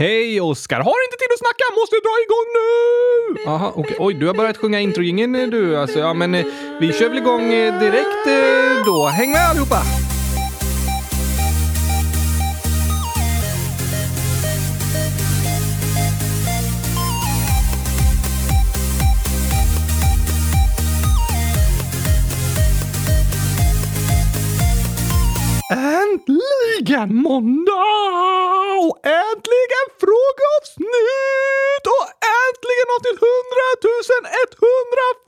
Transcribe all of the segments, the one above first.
Hej Oskar! Har inte tid att snacka, måste dra igång nu! Aha, okej. Oj, du har börjat sjunga introjingeln du alltså. Ja, men eh, vi kör väl igång eh, direkt eh, då. Häng med allihopa! Äntligen måndag! Och Äntligen frågeavsnitt! Och äntligen avsnitt 100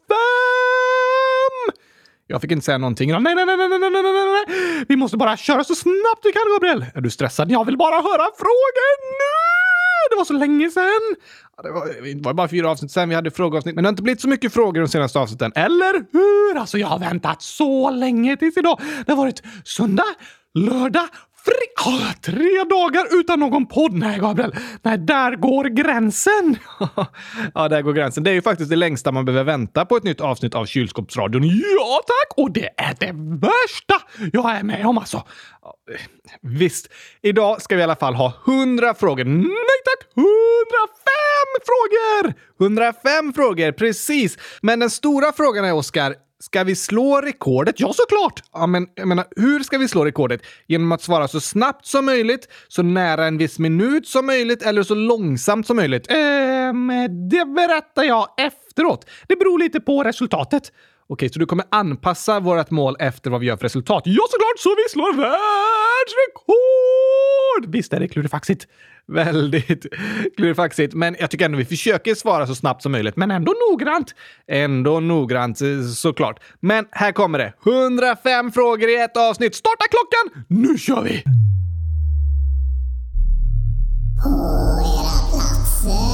105! Jag fick inte säga någonting. Nej, nej, nej, nej, nej, nej, nej, nej. Vi måste bara köra så snabbt vi kan, Gabriel. Är du stressad? Jag vill bara höra frågan nu! Det var så länge sedan! Det var, det var bara fyra avsnitt sedan vi hade frågeavsnitt, men det har inte blivit så mycket frågor de senaste avsnitten. Eller hur? Alltså, jag har väntat så länge tills idag. Det har varit söndag, lördag, fri... Oh, tre dagar utan någon podd. Nej, Gabriel. Nej, där går gränsen. ja, där går gränsen. Det är ju faktiskt det längsta man behöver vänta på ett nytt avsnitt av Kylskåpsradion. Ja, tack! Och det är det värsta jag är med om alltså. Visst, idag ska vi i alla fall ha 100 frågor. Nej tack! 105 frågor! 105 frågor, precis. Men den stora frågan är, Oskar, Ska vi slå rekordet? Ja, såklart! Ja, men jag menar, hur ska vi slå rekordet? Genom att svara så snabbt som möjligt, så nära en viss minut som möjligt eller så långsamt som möjligt? Ehm, det berättar jag efteråt. Det beror lite på resultatet. Okej, så du kommer anpassa vårt mål efter vad vi gör för resultat? Ja, såklart! Så vi slår världsrekord! Visst är det klurifaxigt? Väldigt klurifaxigt, men jag tycker ändå vi försöker svara så snabbt som möjligt, men ändå noggrant. Ändå noggrant, eh, såklart. Men här kommer det. 105 frågor i ett avsnitt. Starta klockan! Nu kör vi! På era platser.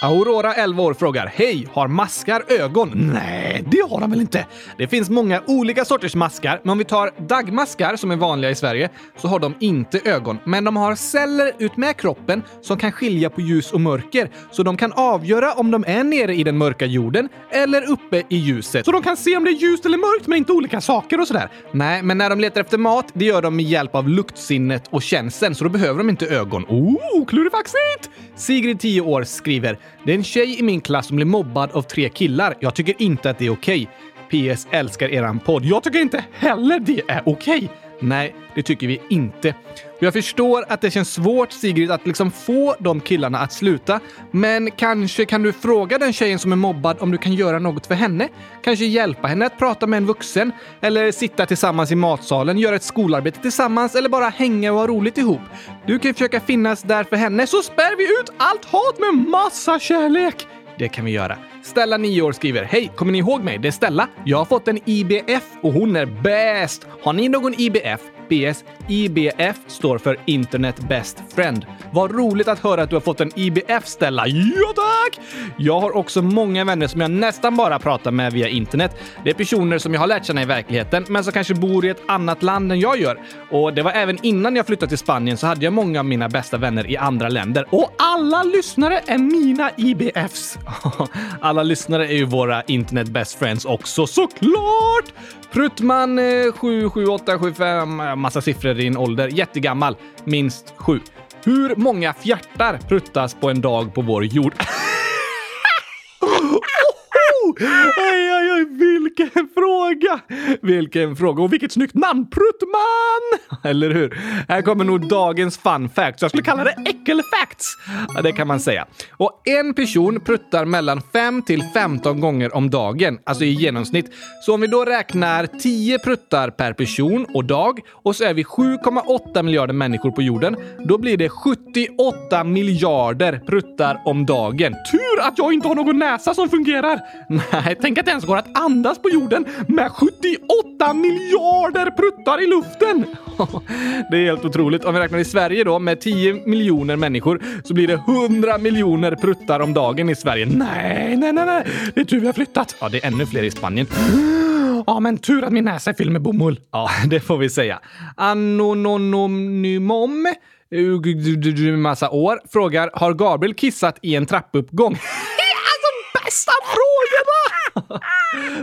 Aurora, 11 år, frågar Hej! Har maskar ögon? Nej, det har de väl inte? Det finns många olika sorters maskar, men om vi tar dagmaskar som är vanliga i Sverige så har de inte ögon. Men de har celler utmed kroppen som kan skilja på ljus och mörker, så de kan avgöra om de är nere i den mörka jorden eller uppe i ljuset. Så de kan se om det är ljust eller mörkt, men inte olika saker och sådär. Nej, men när de letar efter mat, det gör de med hjälp av luktsinnet och känseln, så då behöver de inte ögon. Oh, klurifaxigt! Sigrid, 10 år, skriver det är en tjej i min klass som blir mobbad av tre killar. Jag tycker inte att det är okej. PS. Älskar eran podd. Jag tycker inte heller det är okej. Nej, det tycker vi inte. Jag förstår att det känns svårt, Sigrid, att liksom få de killarna att sluta. Men kanske kan du fråga den tjejen som är mobbad om du kan göra något för henne? Kanske hjälpa henne att prata med en vuxen? Eller sitta tillsammans i matsalen, göra ett skolarbete tillsammans eller bara hänga och ha roligt ihop? Du kan försöka finnas där för henne så spär vi ut allt hat med massa kärlek! Det kan vi göra. Stella, 9 år, skriver Hej! Kommer ni ihåg mig? Det är Stella. Jag har fått en IBF och hon är bäst! Har ni någon IBF? BS. IBF står för Internet Best Friend. Vad roligt att höra att du har fått en IBF, Stella. Ja, tack! Jag har också många vänner som jag nästan bara pratar med via internet. Det är personer som jag har lärt känna i verkligheten, men som kanske bor i ett annat land än jag gör. Och det var även innan jag flyttade till Spanien så hade jag många av mina bästa vänner i andra länder. Och alla lyssnare är mina IBFs! alla lyssnare är ju våra internet best friends också, såklart! Pruttman77875, eh, eh, massa siffror i din ålder. Jättegammal, minst sju. Hur många fjärtar pruttas på en dag på vår jord? Oj, oj, oj, vilken fråga! Vilken fråga och vilket snyggt namn! Pruttman! Eller hur? Här kommer nog dagens fun facts. Jag skulle kalla det äckelfacts. Ja, det kan man säga. Och en person pruttar mellan 5 till 15 gånger om dagen, alltså i genomsnitt. Så om vi då räknar 10 pruttar per person och dag och så är vi 7,8 miljarder människor på jorden, då blir det 78 miljarder pruttar om dagen. Tur att jag inte har någon näsa som fungerar! Nej, tänk att det ens går att andas på jorden med 78 miljarder pruttar i luften! det är helt otroligt. Om vi räknar i Sverige då med 10 miljoner människor så blir det 100 miljoner pruttar om dagen i Sverige. Nej, nej, nej, nej. Det är tur vi har flyttat. Ja, det är ännu fler i Spanien. Ja, men tur att min näsa är fylld med bomull. Ja, det får vi säga. Anonymom massa år frågar Har Gabriel kissat i en trappuppgång? alltså bästa frågorna!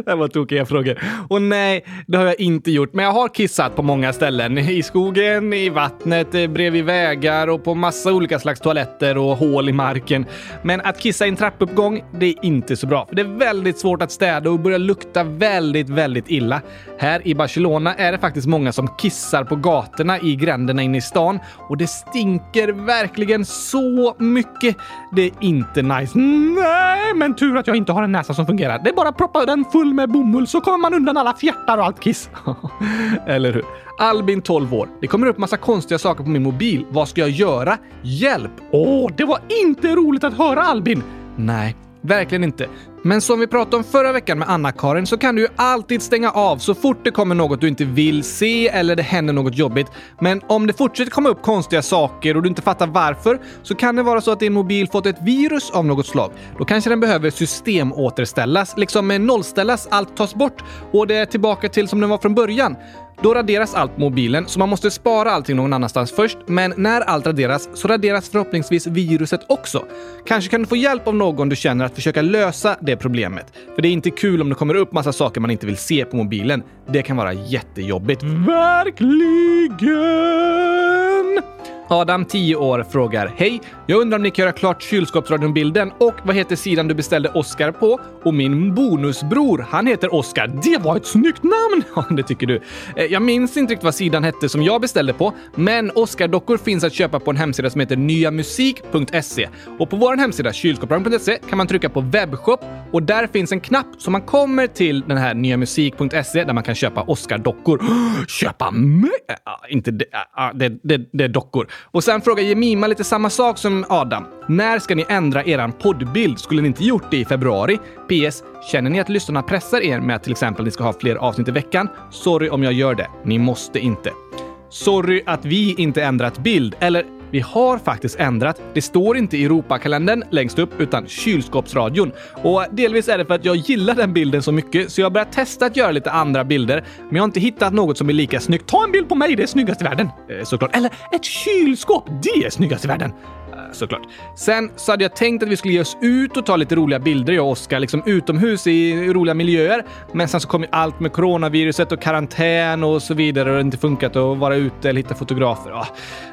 Det var tokiga frågor. Och nej, det har jag inte gjort. Men jag har kissat på många ställen. I skogen, i vattnet, eh, bredvid vägar och på massa olika slags toaletter och hål i marken. Men att kissa i en trappuppgång, det är inte så bra. För det är väldigt svårt att städa och börjar lukta väldigt, väldigt illa. Här i Barcelona är det faktiskt många som kissar på gatorna i gränderna inne i stan och det stinker verkligen så mycket. Det är inte nice. Nej, men tur att jag inte har en näsa som fungerar. Det är bara att proppa den full med bomull så kommer man undan alla fjärtar och allt kiss. Eller hur? Albin, 12 år. Det kommer upp massa konstiga saker på min mobil. Vad ska jag göra? Hjälp! Åh, det var inte roligt att höra Albin! Nej, verkligen inte. Men som vi pratade om förra veckan med Anna-Karin så kan du ju alltid stänga av så fort det kommer något du inte vill se eller det händer något jobbigt. Men om det fortsätter komma upp konstiga saker och du inte fattar varför så kan det vara så att din mobil fått ett virus av något slag. Då kanske den behöver systemåterställas, liksom nollställas, allt tas bort och det är tillbaka till som den var från början. Då raderas allt på mobilen, så man måste spara allting någon annanstans först. Men när allt raderas så raderas förhoppningsvis viruset också. Kanske kan du få hjälp av någon du känner att försöka lösa det problemet. För det är inte kul om det kommer upp massa saker man inte vill se på mobilen. Det kan vara jättejobbigt. Verkligen! Adam, 10 år, frågar Hej! Jag undrar om ni kan göra klart kylskåpsradion-bilden och vad heter sidan du beställde Oscar på? Och min bonusbror, han heter Oscar. Det var ett snyggt namn! Ja, det tycker du. Eh, jag minns inte riktigt vad sidan hette som jag beställde på, men Oscar-dockor finns att köpa på en hemsida som heter nyamusik.se. Och på vår hemsida kylskåpsradion.se kan man trycka på webbshop och där finns en knapp så man kommer till den här nyamusik.se där man kan köpa Oscar-dockor. Köpa med? Inte det, det, det, det är dockor. Och sen frågar Jemima lite samma sak som Adam. När ska ni ändra eran poddbild? Skulle ni inte gjort det i februari? PS. Känner ni att lyssnarna pressar er med att till exempel ni ska ha fler avsnitt i veckan? Sorry om jag gör det. Ni måste inte. Sorry att vi inte ändrat bild. Eller, vi har faktiskt ändrat. Det står inte i Europakalendern längst upp, utan kylskåpsradion. Och delvis är det för att jag gillar den bilden så mycket, så jag har börjat testa att göra lite andra bilder. Men jag har inte hittat något som är lika snyggt. Ta en bild på mig, det är snyggast i världen! Eh, såklart. Eller ett kylskåp, det är snyggast i världen! Såklart. Sen så hade jag tänkt att vi skulle ge oss ut och ta lite roliga bilder, jag och Oskar, liksom utomhus i roliga miljöer. Men sen så kom ju allt med coronaviruset och karantän och så vidare och det har inte funkat att vara ute eller hitta fotografer. Ja,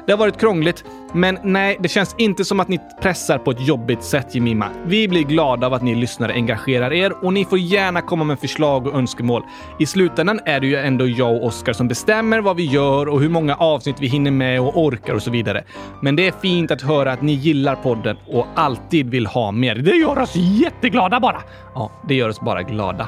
det har varit krångligt. Men nej, det känns inte som att ni pressar på ett jobbigt sätt, Jemima. Vi blir glada av att ni lyssnare engagerar er och ni får gärna komma med förslag och önskemål. I slutändan är det ju ändå jag och Oskar som bestämmer vad vi gör och hur många avsnitt vi hinner med och orkar och så vidare. Men det är fint att höra att ni gillar podden och alltid vill ha mer. Det gör oss jätteglada bara! Ja, det gör oss bara glada.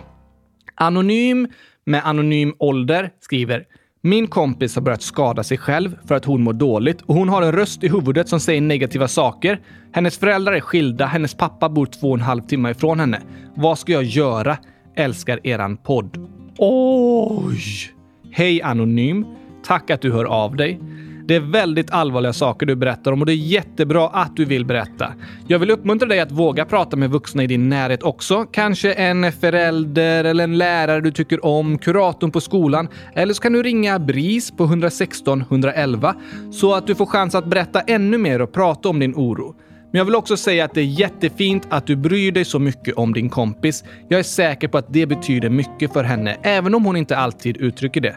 Anonym med anonym ålder skriver min kompis har börjat skada sig själv för att hon mår dåligt och hon har en röst i huvudet som säger negativa saker. Hennes föräldrar är skilda, hennes pappa bor två och en halv timme ifrån henne. Vad ska jag göra? Älskar eran podd. Oj! Hej Anonym. Tack att du hör av dig. Det är väldigt allvarliga saker du berättar om och det är jättebra att du vill berätta. Jag vill uppmuntra dig att våga prata med vuxna i din närhet också. Kanske en förälder eller en lärare du tycker om, kuratorn på skolan. Eller så kan du ringa BRIS på 116 111 så att du får chans att berätta ännu mer och prata om din oro. Men jag vill också säga att det är jättefint att du bryr dig så mycket om din kompis. Jag är säker på att det betyder mycket för henne, även om hon inte alltid uttrycker det.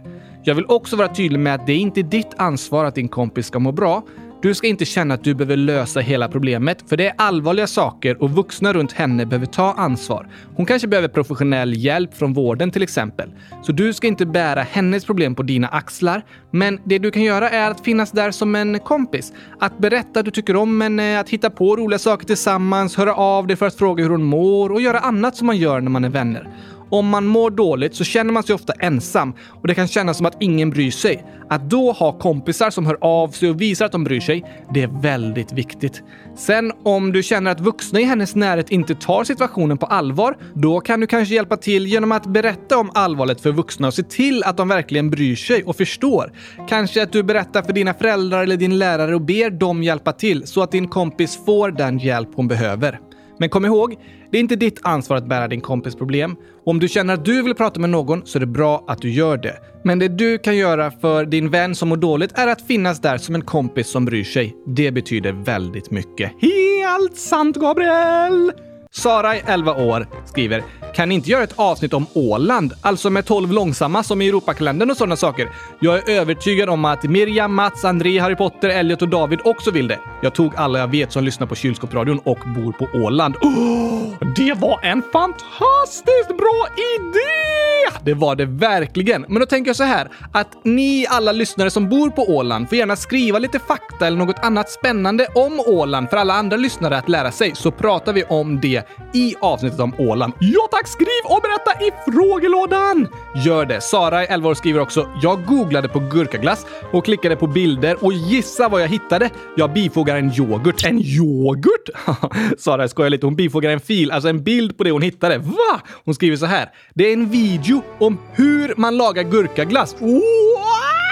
Jag vill också vara tydlig med att det är inte ditt ansvar att din kompis ska må bra. Du ska inte känna att du behöver lösa hela problemet, för det är allvarliga saker och vuxna runt henne behöver ta ansvar. Hon kanske behöver professionell hjälp från vården till exempel. Så du ska inte bära hennes problem på dina axlar. Men det du kan göra är att finnas där som en kompis. Att berätta att du tycker om henne, att hitta på roliga saker tillsammans, höra av dig för att fråga hur hon mår och göra annat som man gör när man är vänner. Om man mår dåligt så känner man sig ofta ensam och det kan kännas som att ingen bryr sig. Att då ha kompisar som hör av sig och visar att de bryr sig, det är väldigt viktigt. Sen om du känner att vuxna i hennes närhet inte tar situationen på allvar, då kan du kanske hjälpa till genom att berätta om allvaret för vuxna och se till att de verkligen bryr sig och förstår. Kanske att du berättar för dina föräldrar eller din lärare och ber dem hjälpa till så att din kompis får den hjälp hon behöver. Men kom ihåg, det är inte ditt ansvar att bära din kompis problem. Och om du känner att du vill prata med någon så är det bra att du gör det. Men det du kan göra för din vän som mår dåligt är att finnas där som en kompis som bryr sig. Det betyder väldigt mycket. Helt sant, Gabriel! Sara, 11 år, skriver “Kan ni inte göra ett avsnitt om Åland? Alltså med 12 långsamma som i Europakalendern och sådana saker. Jag är övertygad om att Miriam, Mats, André, Harry Potter, Elliot och David också vill det. Jag tog alla jag vet som lyssnar på Kylskåpsradion och bor på Åland. Oh, det var en fantastiskt bra idé! Det var det verkligen. Men då tänker jag så här, att ni alla lyssnare som bor på Åland får gärna skriva lite fakta eller något annat spännande om Åland för alla andra lyssnare att lära sig, så pratar vi om det i avsnittet om Åland. Ja tack, skriv och berätta i frågelådan! Gör det. Sara, i 11 år, skriver också “Jag googlade på gurkaglass och klickade på bilder och gissa vad jag hittade? Jag bifogar en yoghurt. En yoghurt? Sara skojar lite. Hon bifogar en fil, alltså en bild på det hon hittade. Va? Hon skriver så här. Det är en video om hur man lagar gurkaglass. What?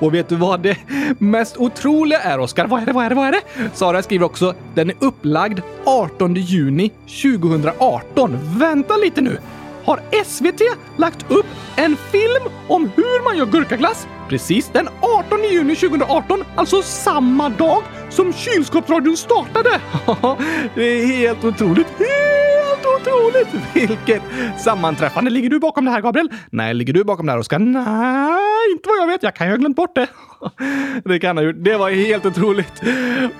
Och vet du vad det mest otroliga är, Oskar? Vad är det? Vad är det? Vad är det? Sara skriver också, den är upplagd 18 juni 2018. Vänta lite nu! Har SVT lagt upp en film om hur man gör gurkaglass precis den 18 juni 2018, alltså samma dag som kylskåpsradion startade. det är helt otroligt. Helt otroligt! Vilket sammanträffande. Ligger du bakom det här, Gabriel? Nej, ligger du bakom det här, Oskar? Nej, inte vad jag vet. Jag kan ju ha glömt bort det. det kan jag gjort. Det var helt otroligt.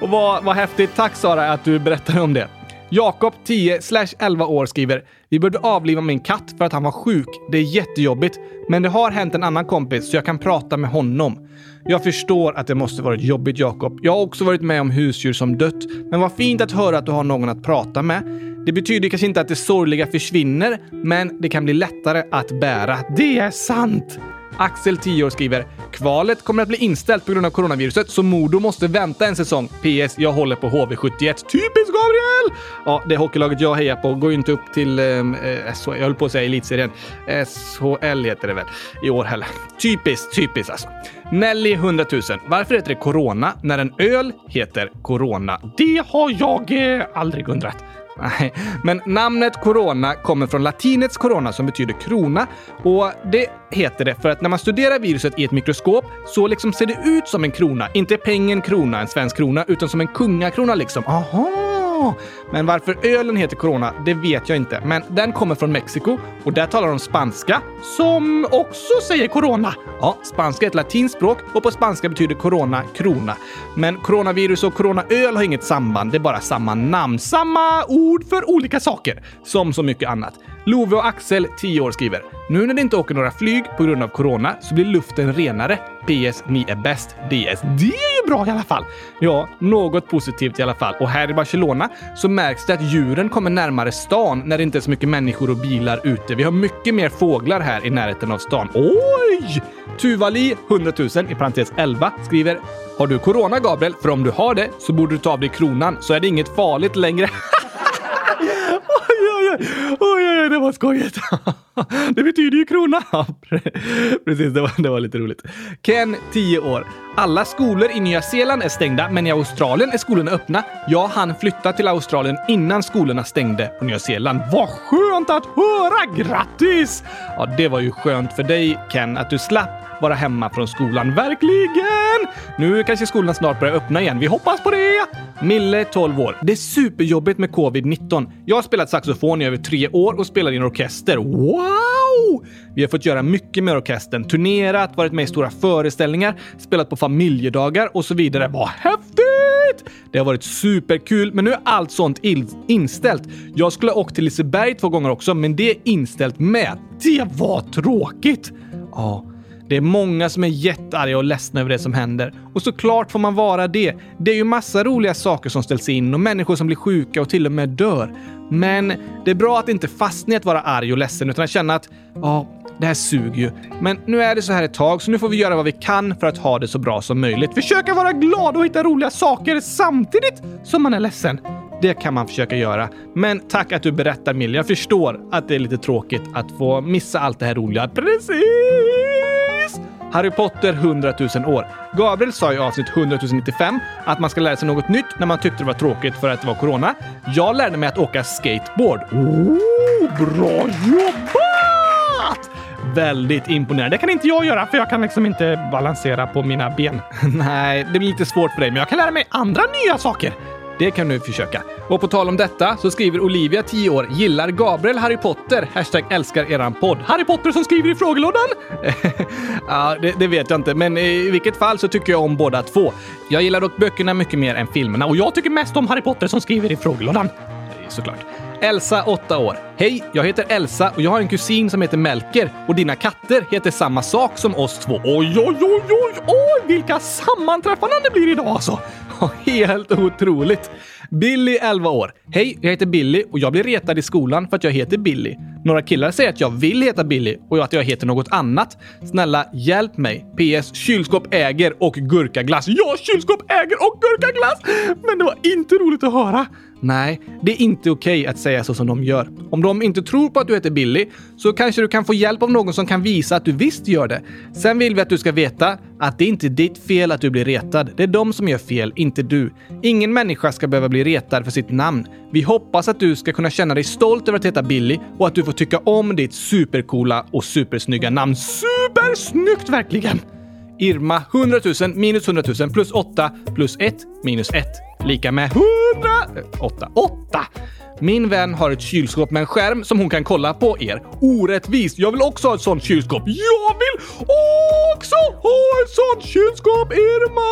Och vad, vad häftigt. Tack Sara att du berättade om det. Jakob, 10-11 år, skriver “Vi började avliva min katt för att han var sjuk. Det är jättejobbigt, men det har hänt en annan kompis så jag kan prata med honom. Jag förstår att det måste varit jobbigt, Jakob. Jag har också varit med om husdjur som dött, men vad fint att höra att du har någon att prata med. Det betyder kanske inte att det sorgliga försvinner, men det kan bli lättare att bära. Det är sant! Axel, 10 år, skriver “Kvalet kommer att bli inställt på grund av coronaviruset, så Modo måste vänta en säsong. PS. Jag håller på HV71. Typiskt Gabriel! Ja, det hockeylaget jag hejar på går ju inte upp till eh, SHL. Jag höll på att säga elitserien. SHL heter det väl i år heller. Typiskt, typiskt alltså. Nelly 100 000. Varför heter det Corona när en öl heter Corona? Det har jag eh, aldrig undrat. Nej, men namnet corona kommer från latinets corona som betyder krona och det heter det för att när man studerar viruset i ett mikroskop så liksom ser det ut som en krona. Inte pengen krona, en svensk krona, utan som en kungakrona liksom. Aha! Men varför ölen heter Corona, det vet jag inte. Men den kommer från Mexiko och där talar de spanska, som också säger Corona. Ja, spanska är ett latinskt språk och på spanska betyder Corona krona. Men coronavirus och coronaöl har inget samband, det är bara samma namn. Samma ord för olika saker, som så mycket annat. Love och Axel, 10 år, skriver “Nu när det inte åker några flyg på grund av corona så blir luften renare. PS. Ni är bäst. DS. Det är ju bra i alla fall. Ja, något positivt i alla fall. Och här i Barcelona så märks det att djuren kommer närmare stan när det inte är så mycket människor och bilar ute. Vi har mycket mer fåglar här i närheten av stan. Oj! Tuvali, 100 000, i parentes 11, skriver “Har du corona, Gabriel? För om du har det så borde du ta av dig kronan så är det inget farligt längre.” Oj, oj, oj, skojigt. Det betyder ju krona. Precis, det var, det var lite roligt. Ken, 10 år. Alla skolor i Nya Zeeland är stängda, men i Australien är skolorna öppna. Jag hann flytta till Australien innan skolorna stängde på Nya Zeeland. Vad skönt att höra! Grattis! Ja, det var ju skönt för dig, Ken, att du slapp vara hemma från skolan. Verkligen! Nu kanske skolan snart börjar öppna igen. Vi hoppas på det! Mille, 12 år. Det är superjobbigt med covid-19. Jag har spelat saxofon i över tre år och spelar i en orkester. Wow! Vi har fått göra mycket med orkestern. Turnerat, varit med i stora föreställningar, spelat på familjedagar och så vidare. Vad häftigt! Det har varit superkul, men nu är allt sånt inställt. Jag skulle ha åkt till Liseberg två gånger också, men det är inställt med. Det var tråkigt! Ja. Det är många som är jättearga och ledsna över det som händer. Och såklart får man vara det. Det är ju massa roliga saker som ställs in och människor som blir sjuka och till och med dör. Men det är bra att inte fastna i att vara arg och ledsen utan att känna att ja, det här suger ju. Men nu är det så här ett tag, så nu får vi göra vad vi kan för att ha det så bra som möjligt. Försöka vara glad och hitta roliga saker samtidigt som man är ledsen. Det kan man försöka göra. Men tack att du berättar, Mil. Jag förstår att det är lite tråkigt att få missa allt det här roliga. Precis! Harry Potter 100 000 år. Gabriel sa i avsnitt 100 095 att man ska lära sig något nytt när man tyckte det var tråkigt för att det var corona. Jag lärde mig att åka skateboard. Oh, bra jobbat! Väldigt imponerande. Det kan inte jag göra för jag kan liksom inte balansera på mina ben. Nej, det blir lite svårt för dig, men jag kan lära mig andra nya saker. Det kan du försöka. Och på tal om detta så skriver Olivia, 10 år, gillar Gabriel Harry Potter? Hashtag älskar eran podd. Harry Potter som skriver i frågelådan? ja, det, det, vet jag inte, men i vilket fall så tycker jag om båda två. Jag gillar dock böckerna mycket mer än filmerna och jag tycker mest om Harry Potter som skriver i frågelådan. Såklart. Elsa, 8 år. Hej, jag heter Elsa och jag har en kusin som heter Melker och dina katter heter samma sak som oss två. Oj, oj, oj, oj, oj, vilka sammanträffanden det blir idag alltså! Helt otroligt! Billy, 11 år. Hej, jag heter Billy och jag blir retad i skolan för att jag heter Billy. Några killar säger att jag vill heta Billy och att jag heter något annat. Snälla, hjälp mig. PS. Kylskåp äger och gurkaglass. Ja, kylskåp äger och gurkaglass! Men det var inte roligt att höra. Nej, det är inte okej okay att säga så som de gör. Om de inte tror på att du heter Billy så kanske du kan få hjälp av någon som kan visa att du visst gör det. Sen vill vi att du ska veta att det inte är ditt fel att du blir retad. Det är de som gör fel, inte du. Ingen människa ska behöva bli retad för sitt namn. Vi hoppas att du ska kunna känna dig stolt över att heta Billy och att du får tycka om ditt supercoola och supersnygga namn. Supersnyggt verkligen! Irma 100 000 minus 100 000 plus 8 plus 1 minus 1 lika med 100... 8. 8! Min vän har ett kylskåp med en skärm som hon kan kolla på er. Orättvist! Jag vill också ha ett sånt kylskåp. Jag vill också ha ett sånt kylskåp, Irma!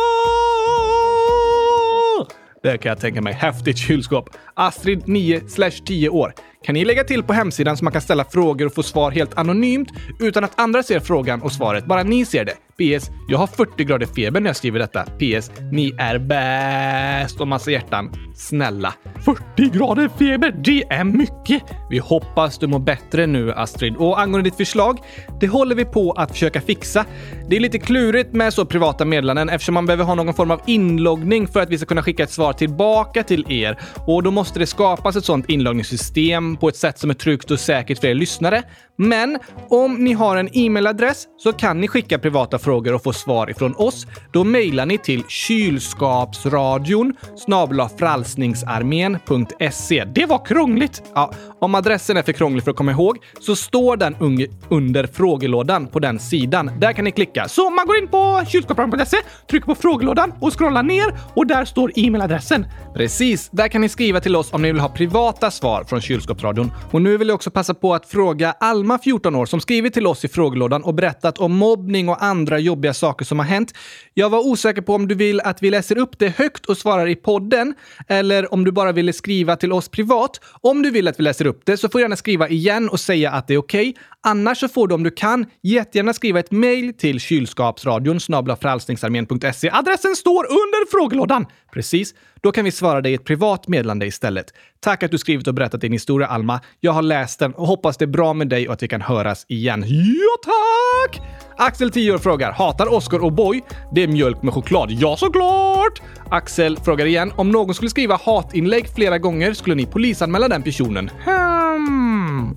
Det kan jag tänka mig. Häftigt kylskåp. Astrid 9 10 år. Kan ni lägga till på hemsidan så man kan ställa frågor och få svar helt anonymt utan att andra ser frågan och svaret, bara ni ser det? PS. Jag har 40 grader feber när jag skriver detta. PS. Ni är bäst och massa hjärtan. Snälla. 40 grader feber, det är mycket! Vi hoppas du mår bättre nu, Astrid. Och angående ditt förslag, det håller vi på att försöka fixa. Det är lite klurigt med så privata meddelanden eftersom man behöver ha någon form av inloggning för att vi ska kunna skicka ett svar tillbaka till er. Och då måste det skapas ett sånt inloggningssystem på ett sätt som är tryggt och säkert för er lyssnare. Men om ni har en e-mailadress så kan ni skicka privata frågor och få svar ifrån oss. Då mejlar ni till kylskapsradion frälsningsarmén.se. Det var krångligt! Ja, om adressen är för krånglig för att komma ihåg så står den under frågelådan på den sidan. Där kan ni klicka. Så man går in på kylskapsradion.se, trycker på frågelådan och scrollar ner och där står e-mailadressen. Precis, där kan ni skriva till oss om ni vill ha privata svar från Kylskåpsradion. Och nu vill jag också passa på att fråga Alma, 14 år, som skrivit till oss i frågelådan och berättat om mobbning och andra jobbiga saker som har hänt. Jag var osäker på om du vill att vi läser upp det högt och svarar i podden eller om du bara ville skriva till oss privat. Om du vill att vi läser upp det så får du gärna skriva igen och säga att det är okej. Okay. Annars så får du om du kan jättegärna skriva ett mejl till kylskapsradion frälsningsarmén.se. Adressen står under frågelådan! Precis. Då kan vi svara dig ett privat meddelande istället. Tack att du skrivit och berättat din historia, Alma. Jag har läst den och hoppas det är bra med dig och att vi kan höras igen. Ja, tack! Axel, 10 år, frågar “Hatar Oscar och Boy? Det är mjölk med choklad.” Ja, såklart! Axel frågar igen “Om någon skulle skriva hatinlägg flera gånger, skulle ni polisanmäla den personen?” Hä?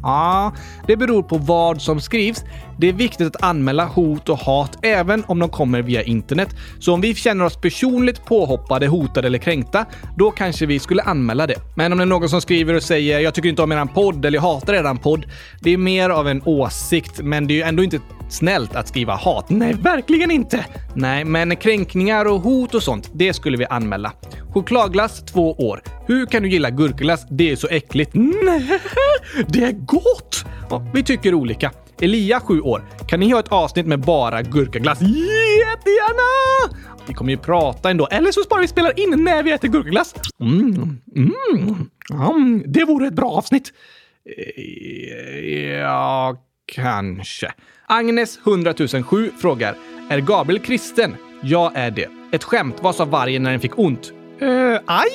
Ja, det beror på vad som skrivs. Det är viktigt att anmäla hot och hat även om de kommer via internet. Så om vi känner oss personligt påhoppade, hotade eller kränkta, då kanske vi skulle anmäla det. Men om det är någon som skriver och säger “Jag tycker inte om eran podd” eller “Jag hatar eran podd”, det är mer av en åsikt, men det är ju ändå inte snällt att skriva hat. Nej, verkligen inte! Nej, men kränkningar och hot och sånt, det skulle vi anmäla. Chokladglass, två år. Hur kan du gilla gurkaglass? Det är så äckligt. Nej, det är gott! Ja, vi tycker olika. Elia, 7 år. Kan ni ha ett avsnitt med bara gurkaglass? Jättegärna! Vi kommer ju prata ändå, eller så sparar vi spelar in när vi äter gurkaglass. Mm, mm, mm. Det vore ett bra avsnitt. Eh, ja, kanske. Agnes 100 007 frågar. Är Gabriel kristen? Jag är det. Ett skämt. Vad sa vargen när den fick ont? Uh, aj!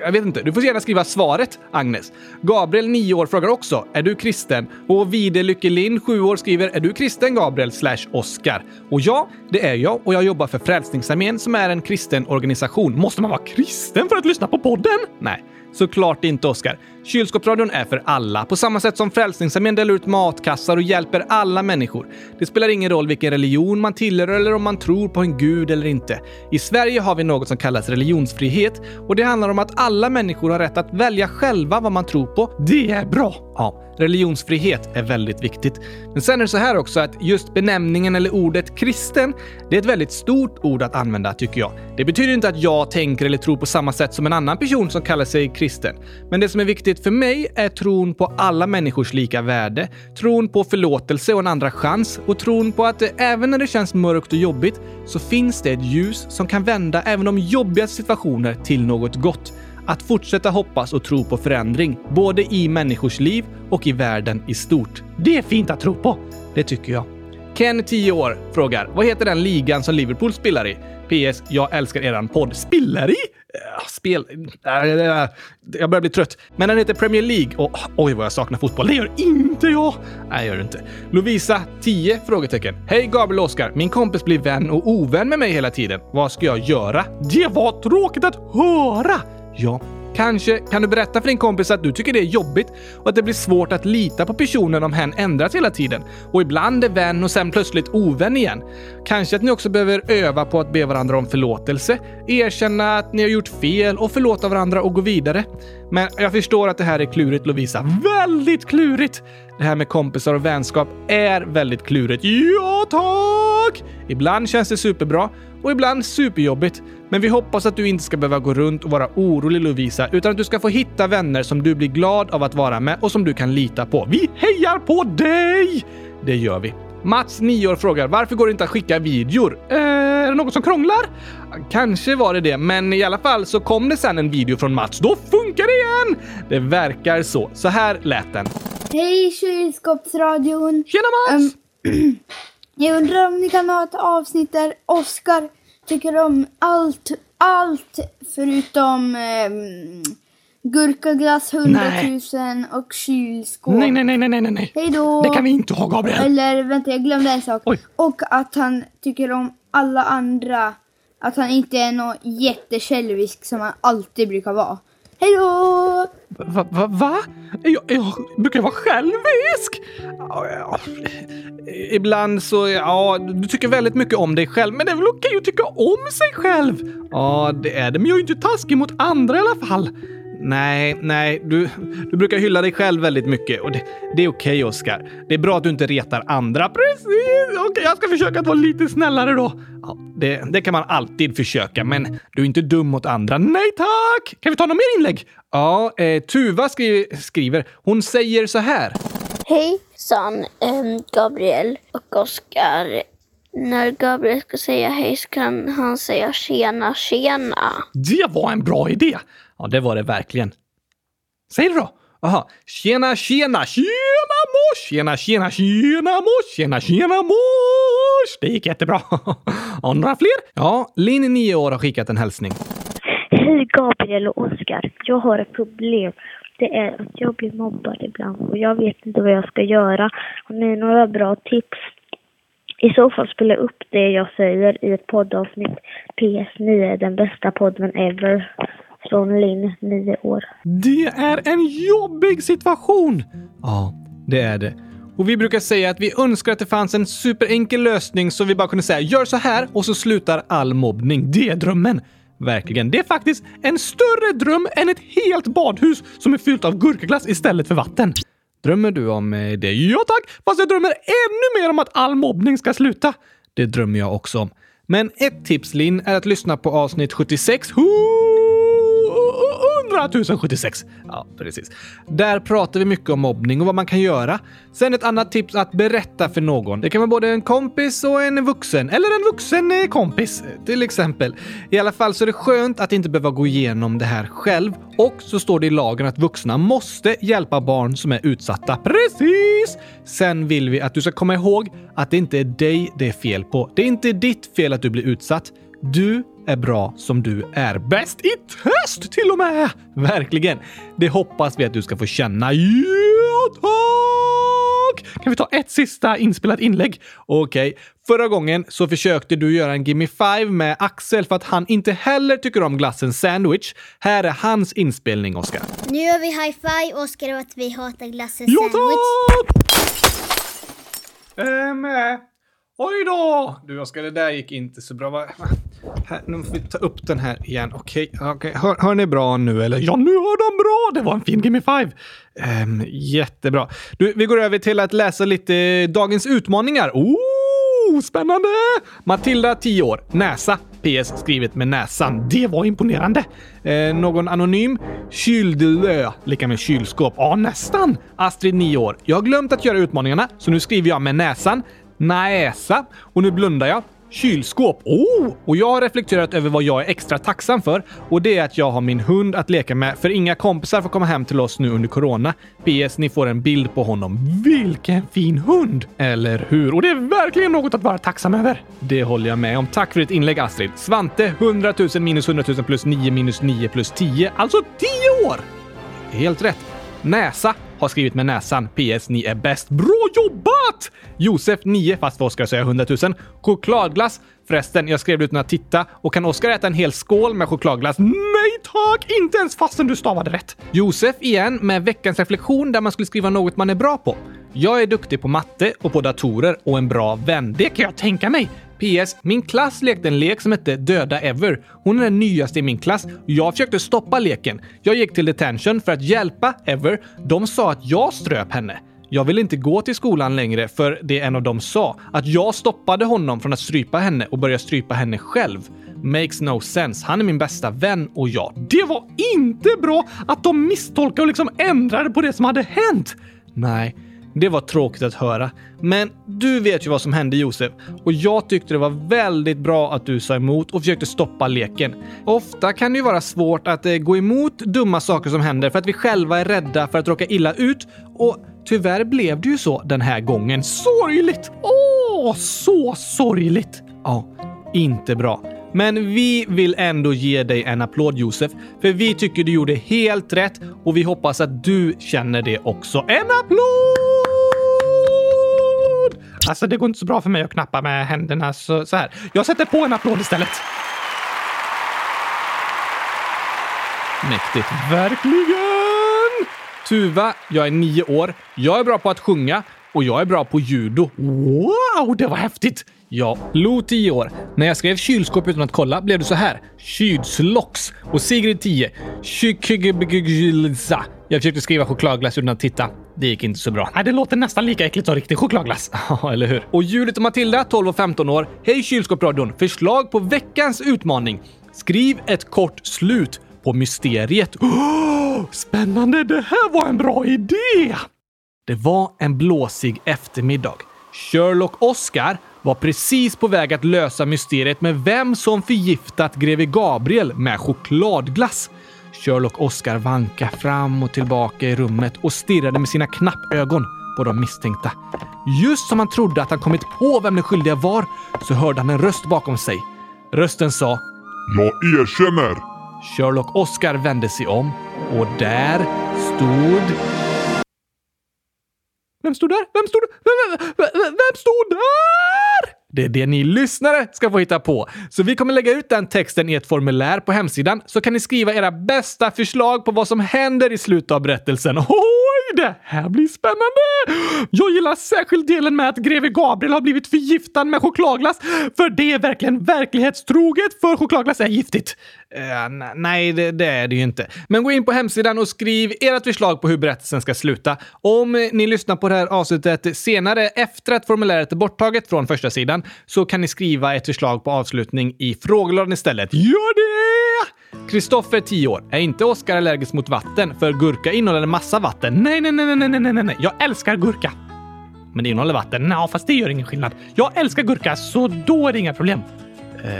Jag vet inte. Du får gärna skriva svaret, Agnes. Gabriel, 9 år, frågar också “Är du kristen?” och Vide Lyckelin, 7 år, skriver “Är du kristen, Gabriel?” slash Oskar. Och ja, det är jag och jag jobbar för Frälsningsarmén som är en kristen organisation. Måste man vara kristen för att lyssna på podden? Nej. Såklart inte, Oskar. Kylskåpsradion är för alla, på samma sätt som Frälsningsarmén delar ut matkassar och hjälper alla människor. Det spelar ingen roll vilken religion man tillhör eller om man tror på en gud eller inte. I Sverige har vi något som kallas religionsfrihet och det handlar om att alla människor har rätt att välja själva vad man tror på. Det är bra! Ja. Religionsfrihet är väldigt viktigt. Men sen är det så här också att just benämningen eller ordet kristen, det är ett väldigt stort ord att använda tycker jag. Det betyder inte att jag tänker eller tror på samma sätt som en annan person som kallar sig kristen. Men det som är viktigt för mig är tron på alla människors lika värde, tron på förlåtelse och en andra chans och tron på att även när det känns mörkt och jobbigt så finns det ett ljus som kan vända även de jobbigaste situationer till något gott. Att fortsätta hoppas och tro på förändring, både i människors liv och i världen i stort. Det är fint att tro på! Det tycker jag. Ken, 10 år, frågar vad heter den ligan som Liverpool spelar i? PS. Jag älskar eran podd. Spiller i? Eh, spel... Jag börjar bli trött. Men den heter Premier League och oj vad jag saknar fotboll. Det gör inte jag! Nej, gör det inte. Lovisa, 10? Frågetecken. Hej Gabriel och Oskar. Min kompis blir vän och ovän med mig hela tiden. Vad ska jag göra? Det var tråkigt att höra! Ja, Kanske kan du berätta för din kompis att du tycker det är jobbigt och att det blir svårt att lita på personen om hen ändras hela tiden och ibland är vän och sen plötsligt ovän igen. Kanske att ni också behöver öva på att be varandra om förlåtelse, erkänna att ni har gjort fel och förlåta varandra och gå vidare. Men jag förstår att det här är klurigt Lovisa. Väldigt klurigt! Det här med kompisar och vänskap är väldigt klurigt. Ja, tack! Ibland känns det superbra och ibland superjobbigt. Men vi hoppas att du inte ska behöva gå runt och vara orolig Lovisa, utan att du ska få hitta vänner som du blir glad av att vara med och som du kan lita på. Vi hejar på dig! Det gör vi. Mats, 9 år, frågar varför går det inte att skicka videor? Eh, är det något som krånglar? Kanske var det det, men i alla fall så kom det sen en video från Mats. Då funkar det igen! Det verkar så. Så här lät den. Hej kylskåpsradion! Tjena Mats! Ehm, jag undrar om ni kan ha ett avsnitt där Oskar tycker om allt, allt förutom um, gurkaglass 100 000 och kylskåp. Nej, nej, nej, nej, nej, nej. Hej då! Det kan vi inte ha Gabriel. Eller vänta, jag glömde en sak. Oj. Och att han tycker om alla andra. Att han inte är någon jättesjälvisk som han alltid brukar vara. Hej då! Va? va, va? Jag, jag brukar vara självisk. Ibland så, ja, du tycker väldigt mycket om dig själv, men det är väl okej att tycka om sig själv? Ja, det är det, men jag är ju inte taskig mot andra i alla fall. Nej, nej, du, du brukar hylla dig själv väldigt mycket och det, det är okej, Oskar. Det är bra att du inte retar andra. Precis! Okej, jag ska försöka att vara lite snällare då. Ja, det, det kan man alltid försöka, men du är inte dum mot andra. Nej tack! Kan vi ta något mer inlägg? Ja, eh, Tuva skri skriver. Hon säger så här. Hejsan, Gabriel och Oskar. När Gabriel ska säga hej så kan han säga tjena, tjena. Det var en bra idé! Ja, det var det verkligen. Säg det då! Aha. Tjena, tjena, tjena mors! Tjena, tjena, tjena mors! Tjena, tjena mors! Det gick jättebra. Och några fler? Ja, Linn, 9 år, har skickat en hälsning. Hej Gabriel och Oskar. Jag har ett problem. Det är att jag blir mobbad ibland och jag vet inte vad jag ska göra. Har ni några bra tips? I så fall spela upp det jag säger i ett poddavsnitt. PS9 är den bästa podden ever. Från Linn, 9 år. Det är en jobbig situation! Ja, det är det. Och vi brukar säga att vi önskar att det fanns en superenkel lösning så vi bara kunde säga gör så här och så slutar all mobbning. Det är drömmen. Verkligen. Det är faktiskt en större dröm än ett helt badhus som är fyllt av gurkaglass istället för vatten. Drömmer du om eh, det? Ja tack! Fast jag drömmer ännu mer om att all mobbning ska sluta. Det drömmer jag också om. Men ett tips Linn är att lyssna på avsnitt 76. Hoo! 076. Ja, precis. Där pratar vi mycket om mobbning och vad man kan göra. Sen ett annat tips att berätta för någon. Det kan vara både en kompis och en vuxen, eller en vuxen kompis till exempel. I alla fall så är det skönt att inte behöva gå igenom det här själv. Och så står det i lagen att vuxna måste hjälpa barn som är utsatta. Precis! Sen vill vi att du ska komma ihåg att det inte är dig det är fel på. Det är inte ditt fel att du blir utsatt. Du är bra som du är. Bäst i test till och med! Verkligen. Det hoppas vi att du ska få känna. Ja, tack! Kan vi ta ett sista inspelat inlägg? Okej. Förra gången så försökte du göra en Gimme Five med Axel för att han inte heller tycker om glassen sandwich. Här är hans inspelning, Oskar. Nu gör vi high five, Oskar, och att vi hatar glassen Ja, sandwich. tack! Ehm, eh, Oj då! Du Oskar, det där gick inte så bra. Här, nu får vi ta upp den här igen. Okej, okej. Hör, hör ni bra nu eller? Ja, nu hör de bra! Det var en fin Gimme Five. Um, jättebra. Du, vi går över till att läsa lite dagens utmaningar. Oh, spännande! Matilda, 10 år. Näsa. PS skrivet med näsan. Det var imponerande. Eh, någon anonym? Kyldlö, lika med kylskåp. Ja, nästan. Astrid, 9 år. Jag har glömt att göra utmaningarna, så nu skriver jag med näsan. Näsa. Och nu blundar jag. Kylskåp. Oh! Och jag har reflekterat över vad jag är extra tacksam för och det är att jag har min hund att leka med för inga kompisar får komma hem till oss nu under corona. PS. Ni får en bild på honom. Vilken fin hund! Eller hur? Och det är verkligen något att vara tacksam över. Det håller jag med om. Tack för ditt inlägg Astrid. Svante, 100 000 minus 100 000 plus 9 minus 9 plus 10. Alltså 10 år! Helt rätt. Näsa har skrivit med näsan. PS. Ni är bäst. Bra jobbat! Josef 9, fast för jag säga 100 000. Chokladglass. Förresten, jag skrev det utan att titta. Och kan Oskar äta en hel skål med chokladglass? Nej tack! Inte ens fastän du stavade rätt. Josef igen med veckans reflektion där man skulle skriva något man är bra på. Jag är duktig på matte och på datorer och en bra vän. Det kan jag tänka mig. PS. Min klass lekte en lek som hette Döda Ever. Hon är den nyaste i min klass och jag försökte stoppa leken. Jag gick till detention för att hjälpa Ever. De sa att jag ströp henne. Jag vill inte gå till skolan längre för det en av dem sa. Att jag stoppade honom från att strypa henne och börja strypa henne själv. Makes no sense. Han är min bästa vän och jag. Det var inte bra att de misstolkade och liksom ändrade på det som hade hänt. Nej, det var tråkigt att höra. Men du vet ju vad som hände Josef och jag tyckte det var väldigt bra att du sa emot och försökte stoppa leken. Ofta kan det ju vara svårt att eh, gå emot dumma saker som händer för att vi själva är rädda för att råka illa ut och tyvärr blev det ju så den här gången. Sorgligt! Åh, så sorgligt! Ja, inte bra. Men vi vill ändå ge dig en applåd Josef, för vi tycker du gjorde helt rätt och vi hoppas att du känner det också. En applåd! Alltså, det går inte så bra för mig att knappa med händerna så, så här. Jag sätter på en applåd istället. Mäktigt. Verkligen! Tuva, jag är nio år. Jag är bra på att sjunga och jag är bra på judo. Wow, det var häftigt! Ja, Lo 10 år. När jag skrev kylskåp utan att kolla blev det så här. Kylslocks. Och Sigrid 10. Jag försökte skriva chokladglass utan att titta. Det gick inte så bra. Nej, det låter nästan lika äckligt som riktig chokladglass. Ja, eller hur? Och Judith och Matilda, 12 och 15 år. Hej Kylskåpsradion! Förslag på veckans utmaning. Skriv ett kort slut på mysteriet. Oh, spännande! Det här var en bra idé! Det var en blåsig eftermiddag. Sherlock Oscar var precis på väg att lösa mysteriet med vem som förgiftat greve Gabriel med chokladglass. Sherlock Oscar vankade fram och tillbaka i rummet och stirrade med sina knappögon på de misstänkta. Just som han trodde att han kommit på vem den skyldiga var så hörde han en röst bakom sig. Rösten sa Jag erkänner! Sherlock Oscar vände sig om och där stod... Vem stod där? Vem stod vem, vem, vem, vem stod där? Det är det ni lyssnare ska få hitta på. Så vi kommer lägga ut den texten i ett formulär på hemsidan så kan ni skriva era bästa förslag på vad som händer i slutet av berättelsen. Oj, det här blir spännande! Jag gillar särskilt delen med att greve Gabriel har blivit förgiftad med chokladglass, för det är verkligen verklighetstroget, för chokladglass är giftigt. Uh, nej, det, det, är det ju inte. Men gå in på hemsidan och skriv ert förslag på hur berättelsen ska sluta. Om ni lyssnar på det här avsnittet senare, efter att formuläret är borttaget från första sidan, så kan ni skriva ett förslag på avslutning i frågelådan istället. Gör det! Kristoffer, 10 år. Är inte Oskar allergisk mot vatten? För gurka innehåller en massa vatten. Nej, nej, nej, nej, nej, nej, nej. Jag älskar gurka. Men det innehåller vatten. Ja, fast det gör ingen skillnad. Jag älskar gurka, så då är det inga problem. Eh,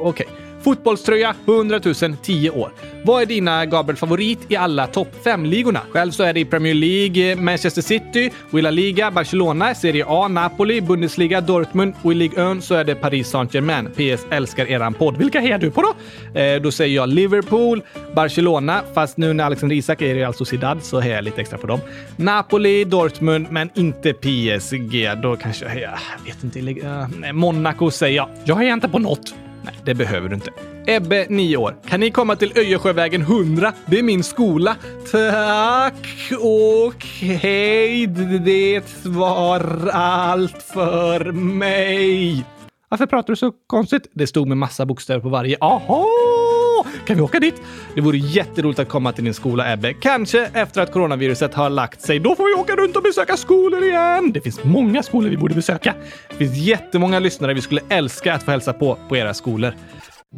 Okej. Okay. Fotbollströja 100 000, 10 år. Vad är dina Gabriel favorit i alla topp 5-ligorna? Själv så är det i Premier League eh, Manchester City, och i La Liga Barcelona, Serie A Napoli, Bundesliga Dortmund och i Ligue 1 så är det Paris Saint-Germain. PS älskar eran podd. Vilka hejar du på då? Eh, då säger jag Liverpool, Barcelona, fast nu när Alexander Isak är i Real Sociedad så hejar jag lite extra på dem. Napoli, Dortmund, men inte PSG. Då kanske jag, hejar... jag vet inte, uh, Monaco säger jag. Jag hejar inte på något. Nej, det behöver du inte. Ebbe, 9 år. Kan ni komma till Öjersjövägen 100? Det är min skola. Tack och hej. Det var allt för mig. Varför pratar du så konstigt? Det stod med massa bokstäver på varje. Aha! Kan vi åka dit? Det vore jätteroligt att komma till din skola, Ebbe. Kanske efter att coronaviruset har lagt sig. Då får vi åka runt och besöka skolor igen. Det finns många skolor vi borde besöka. Det finns jättemånga lyssnare vi skulle älska att få hälsa på på era skolor.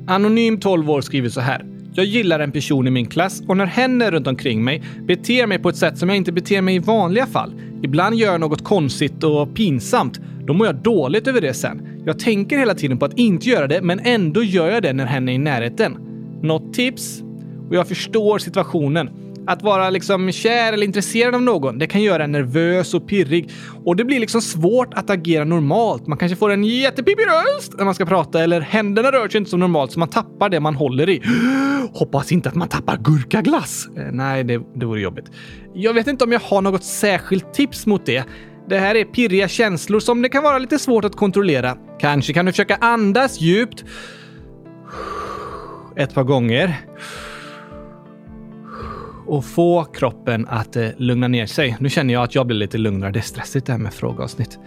Anonym 12 år skriver så här. Jag gillar en person i min klass och när hen är runt omkring mig beter mig på ett sätt som jag inte beter mig i vanliga fall. Ibland gör jag något konstigt och pinsamt. Då mår jag dåligt över det sen. Jag tänker hela tiden på att inte göra det, men ändå gör jag det när hen är i närheten. Något tips? Och jag förstår situationen. Att vara liksom kär eller intresserad av någon, det kan göra en nervös och pirrig. Och det blir liksom svårt att agera normalt. Man kanske får en jättepippig röst när man ska prata eller händerna rör sig inte som normalt så man tappar det man håller i. Hoppas inte att man tappar gurkaglass. Eh, nej, det, det vore jobbigt. Jag vet inte om jag har något särskilt tips mot det. Det här är pirriga känslor som det kan vara lite svårt att kontrollera. Kanske kan du försöka andas djupt ett par gånger och få kroppen att eh, lugna ner sig. Nu känner jag att jag blir lite lugnare. Det är stressigt det här med frågeavsnitt.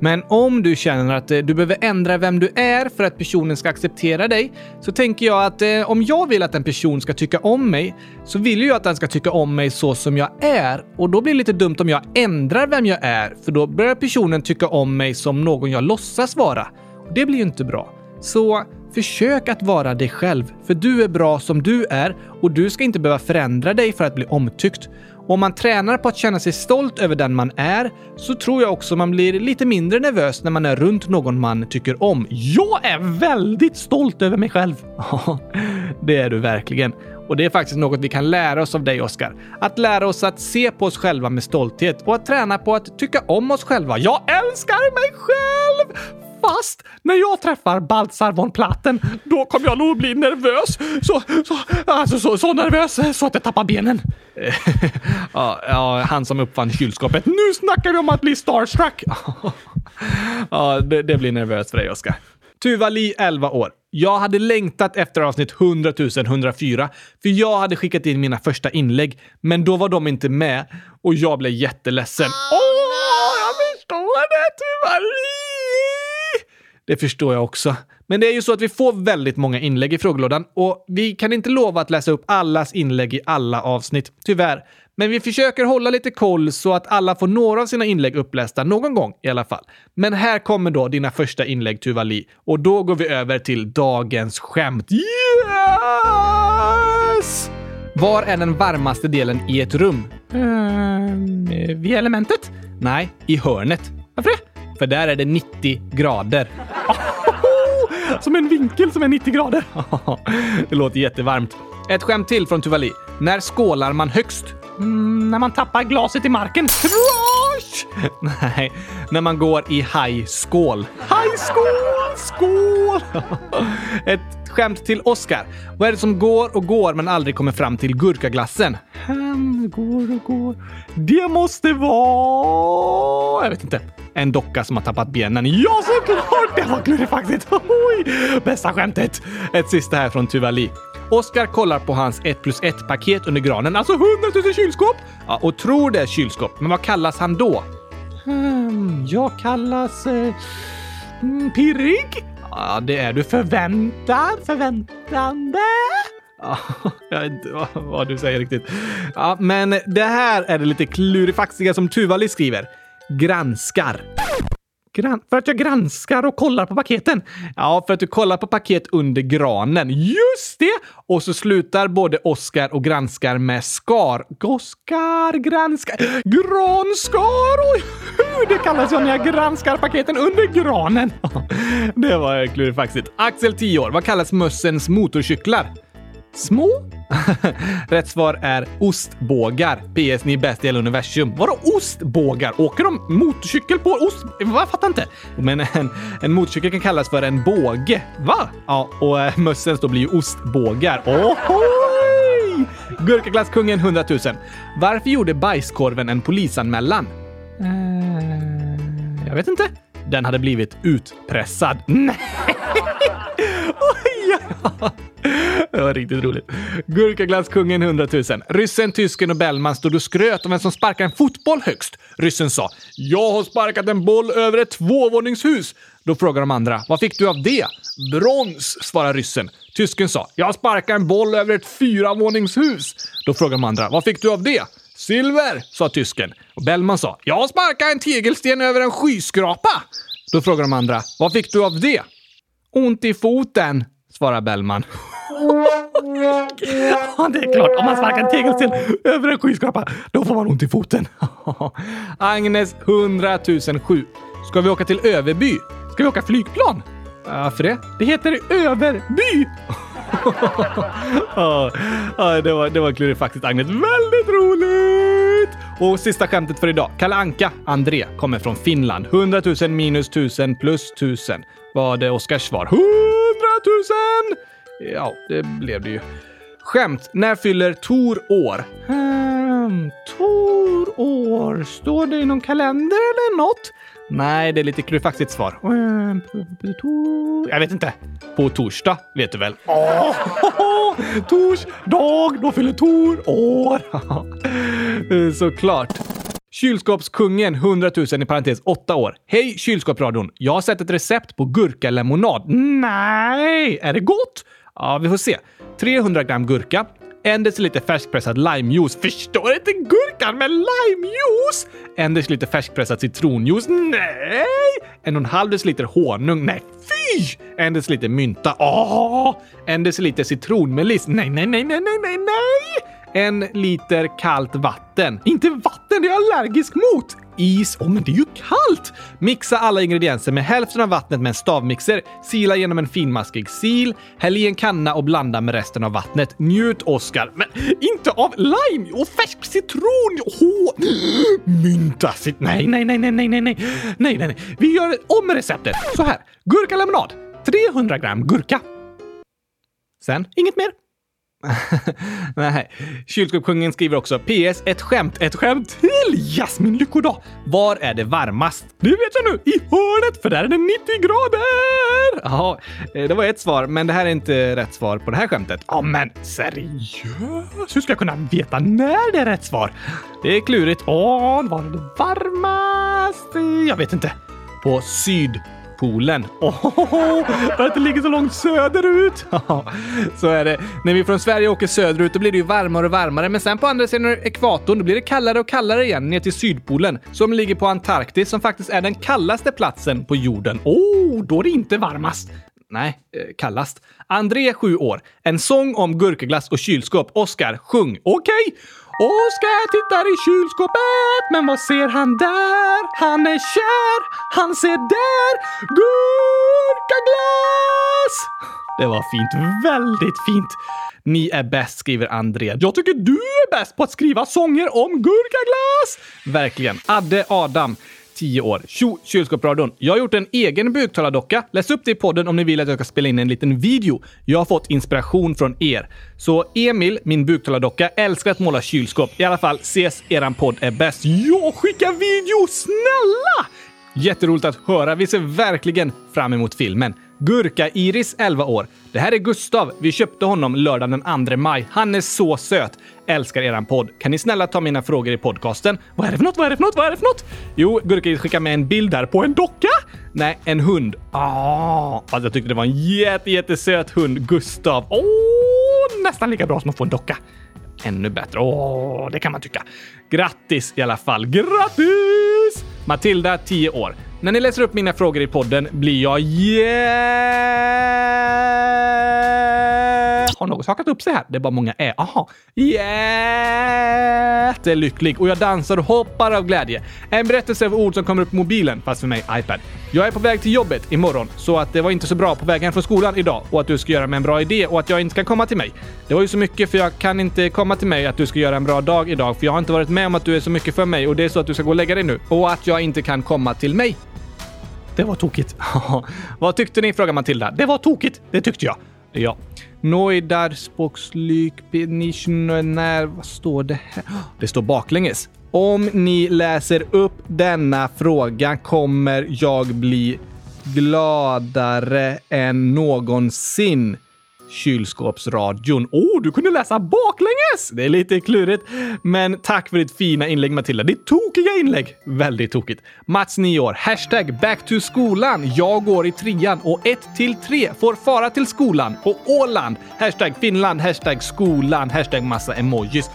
Men om du känner att eh, du behöver ändra vem du är för att personen ska acceptera dig, så tänker jag att eh, om jag vill att en person ska tycka om mig, så vill jag att den ska tycka om mig så som jag är. Och då blir det lite dumt om jag ändrar vem jag är, för då börjar personen tycka om mig som någon jag låtsas vara. Och det blir ju inte bra. Så försök att vara dig själv, för du är bra som du är och du ska inte behöva förändra dig för att bli omtyckt. Och om man tränar på att känna sig stolt över den man är så tror jag också man blir lite mindre nervös när man är runt någon man tycker om. Jag är väldigt stolt över mig själv! Ja, det är du verkligen. Och det är faktiskt något vi kan lära oss av dig, Oskar. Att lära oss att se på oss själva med stolthet och att träna på att tycka om oss själva. Jag älskar mig själv! Fast när jag träffar Baltzar von Platten, då kommer jag nog bli nervös. Så, så, alltså så, så nervös så att jag tappar benen. ja, ja, han som uppfann kylskåpet. Nu snackar vi om att bli starstruck! ja, det, det blir nervöst för dig, Oskar. Tuva Li, 11 år. Jag hade längtat efter avsnitt 100 104, för jag hade skickat in mina första inlägg, men då var de inte med och jag blev jätteledsen. Åh, oh, jag förstår det, Tuva Li! Det förstår jag också. Men det är ju så att vi får väldigt många inlägg i frågelådan och vi kan inte lova att läsa upp allas inlägg i alla avsnitt, tyvärr. Men vi försöker hålla lite koll så att alla får några av sina inlägg upplästa någon gång i alla fall. Men här kommer då dina första inlägg, Tuva Li. Och då går vi över till dagens skämt. Yes! Var är den varmaste delen i ett rum? Mm, vid elementet? Nej, i hörnet. Varför det? För där är det 90 grader. Som en vinkel som är 90 grader. det låter jättevarmt. Ett skämt till från Tuvali. När skålar man högst? Mm, när man tappar glaset i marken. Crash! Nej, när man går i high-skål. High-skål! Skål! Ett skämt till Oscar. Vad är det som går och går men aldrig kommer fram till gurkaglassen? Han går och går. Det måste vara... Jag vet inte. En docka som har tappat benen. Ja, såklart! Det var klurifaxigt. Bästa skämtet! Ett sista här från Tuvali. Oskar kollar på hans 1 plus 1 paket under granen, alltså 100 000 kylskåp! Ja, och tror det är kylskåp. Men vad kallas han då? Hmm, jag kallas... Eh, mm, pirrig? Ja, det är du. Förväntad? Förväntande? Ja, jag vet inte vad, vad, du säger riktigt. Ja, men det här är det lite klurifaxiga som Tuvali skriver. Granskar. Gran för att jag granskar och kollar på paketen. Ja, för att du kollar på paket under granen. Just det! Och så slutar både Oskar och granskar med skar. Oskar granskar... Granskar! Hur det kallas jag när jag granskar paketen under granen. det var klurifaxigt. Axel, 10 år. Vad kallas mössens motorcyklar? Små? Rätt svar är ostbågar. PS, ni är bäst i hela universum. Vadå ostbågar? Åker de motorcykel på ost... Jag fattar inte. Men en, en motorcykel kan kallas för en båge. Va? Ja, och eh, äh, mössens då blir ju ostbågar. Ohoj! Gurkaglasskungen 100 000. Varför gjorde bajskorven en polisanmälan? Mm. jag vet inte. Den hade blivit utpressad. Nej! Oj, ja. Det var riktigt roligt. Gurkaglasskungen 100 000. Ryssen, tysken och Bellman stod och skröt om vem som sparkar en fotboll högst. Ryssen sa “Jag har sparkat en boll över ett tvåvåningshus”. Då frågade de andra “Vad fick du av det?” “Brons”, svarade ryssen. Tysken sa “Jag sparkar en boll över ett fyravåningshus”. Då frågade de andra “Vad fick du av det?” Silver, sa tysken. Och Bellman sa “Jag sparkar en tegelsten över en skyskrapa”. Då frågade de andra “Vad fick du av det?” Ont i foten, svarar Bellman. Ja, det är klart. Om man sparkar en tegelsten över en skyskrapa, då får man ont i foten. Agnes 100 007. Ska vi åka till Överby? Ska vi åka flygplan? Varför det? Det heter Överby! ja, det var, det var klurifaxigt Agnes. Väldigt roligt! Och sista skämtet för idag. Kalle Anka, André, kommer från Finland. 100 000 minus 1000 plus 1000 var det Oskars svar. 100 000! Ja, det blev det ju. Skämt. När fyller Tor år? Hmm, Tor år? Står det i någon kalender eller något? Nej, det är lite klurifaxigt svar. Hmm, Tor... Jag vet inte. På torsdag, vet du väl? Oh, torsdag, då fyller Tor år. Såklart. Kylskåpskungen 100 000 i parentes 8 år. Hej kylskåpsradion! Jag har sett ett recept på gurkalemonad. Nej! Är det gott? Ja, vi får se. 300 gram gurka, en deciliter färskpressad limejuice. Förstår inte gurkan med limejuice! En deciliter färskpressad citronjuice. Nej! En och en halv deciliter honung. Nej, fy! En deciliter mynta. Åh! En deciliter citronmeliss. Nej, nej, nej, nej, nej, nej, nej! En liter kallt vatten. Inte vatten, det är jag allergisk mot! Is. Åh, oh, men det är ju kallt! Mixa alla ingredienser med hälften av vattnet med en stavmixer. Sila genom en finmaskig sil. Häll i en kanna och blanda med resten av vattnet. Njut, Oskar. Men inte av lime och färsk citron! Oh. Mynta! Nej, nej, nej, nej, nej, nej, nej, nej, nej. Vi gör om receptet. Så här. Gurkalemonad. 300 gram gurka. Sen inget mer. Nej. Kylskåpskungen skriver också PS. Ett skämt. Ett skämt till Jasmin Lyckodag. Var är det varmast? Det vet jag nu. I hörnet, för där är det 90 grader! Ja, eh, det var ett svar, men det här är inte rätt svar på det här skämtet. Ja, men seriöst? Hur ska jag kunna veta när det är rätt svar? Det är klurigt. Åh, var är det varmast? Jag vet inte. På syd Polen. Oh, för att det ligger så långt söderut. så är det. När vi från Sverige åker söderut då blir det ju varmare och varmare, men sen på andra sidan ekvatorn då blir det kallare och kallare igen ner till Sydpolen som ligger på Antarktis som faktiskt är den kallaste platsen på jorden. Oh, då är det inte varmast. Nej, eh, kallast. André, 7 år. En sång om gurkaglass och kylskåp. Oskar, sjung. Okej! Okay. Oskar tittar i kylskåpet, men vad ser han där? Han är kär, han ser där gurkaglass! Det var fint, väldigt fint. Ni är bäst, skriver André. Jag tycker du är bäst på att skriva sånger om gurkaglass! Verkligen. Adde Adam tio år. Tjo, kylskåpsradion. Jag har gjort en egen buktalardocka. Läs upp det i podden om ni vill att jag ska spela in en liten video. Jag har fått inspiration från er. Så Emil, min buktalardocka, älskar att måla kylskåp. I alla fall, ses eran podd är bäst. Ja, skicka video! Snälla! Jätteroligt att höra. Vi ser verkligen fram emot filmen. Gurka-Iris, 11 år. Det här är Gustav. Vi köpte honom lördagen den 2 maj. Han är så söt. Älskar eran podd. Kan ni snälla ta mina frågor i podcasten? Vad är det för något? Vad är det för något? Vad är det för något? Jo, Gurka skickar med en bild där på en docka. Nej, en hund. Ah, alltså jag tyckte det var en jätte, jättesöt hund. Gustav. Åh, oh, nästan lika bra som att få en docka. Ännu bättre. Åh, oh, det kan man tycka. Grattis i alla fall. Grattis! Matilda, 10 år. När ni läser upp mina frågor i podden blir jag yeah... Har något hakat upp sig här? Det är bara många ä. Aha. Jättelycklig och jag dansar och hoppar av glädje. En berättelse av ord som kommer upp på mobilen, fast för mig iPad. Jag är på väg till jobbet imorgon, så att det var inte så bra på vägen från skolan idag och att du ska göra mig en bra idé och att jag inte ska komma till mig. Det var ju så mycket för jag kan inte komma till mig att du ska göra en bra dag idag för jag har inte varit med om att du är så mycket för mig och det är så att du ska gå och lägga dig nu och att jag inte kan komma till mig. Det var tokigt. Vad tyckte ni? frågar Matilda. Det var tokigt. Det tyckte jag. Ja. Noidar spoxlyk när... Vad står det här? Det står baklänges. Om ni läser upp denna fråga kommer jag bli gladare än någonsin. Kylskåpsradion. Åh, oh, du kunde läsa baklänges! Det är lite klurigt, men tack för ditt fina inlägg Matilda. Ditt tokiga inlägg. Väldigt tokigt. Mats, 9 år. Hashtag back to skolan. Jag går i trean och 1 till 3 får fara till skolan på Åland. Hashtag Finland. Hashtag skolan. Hashtag massa emojis.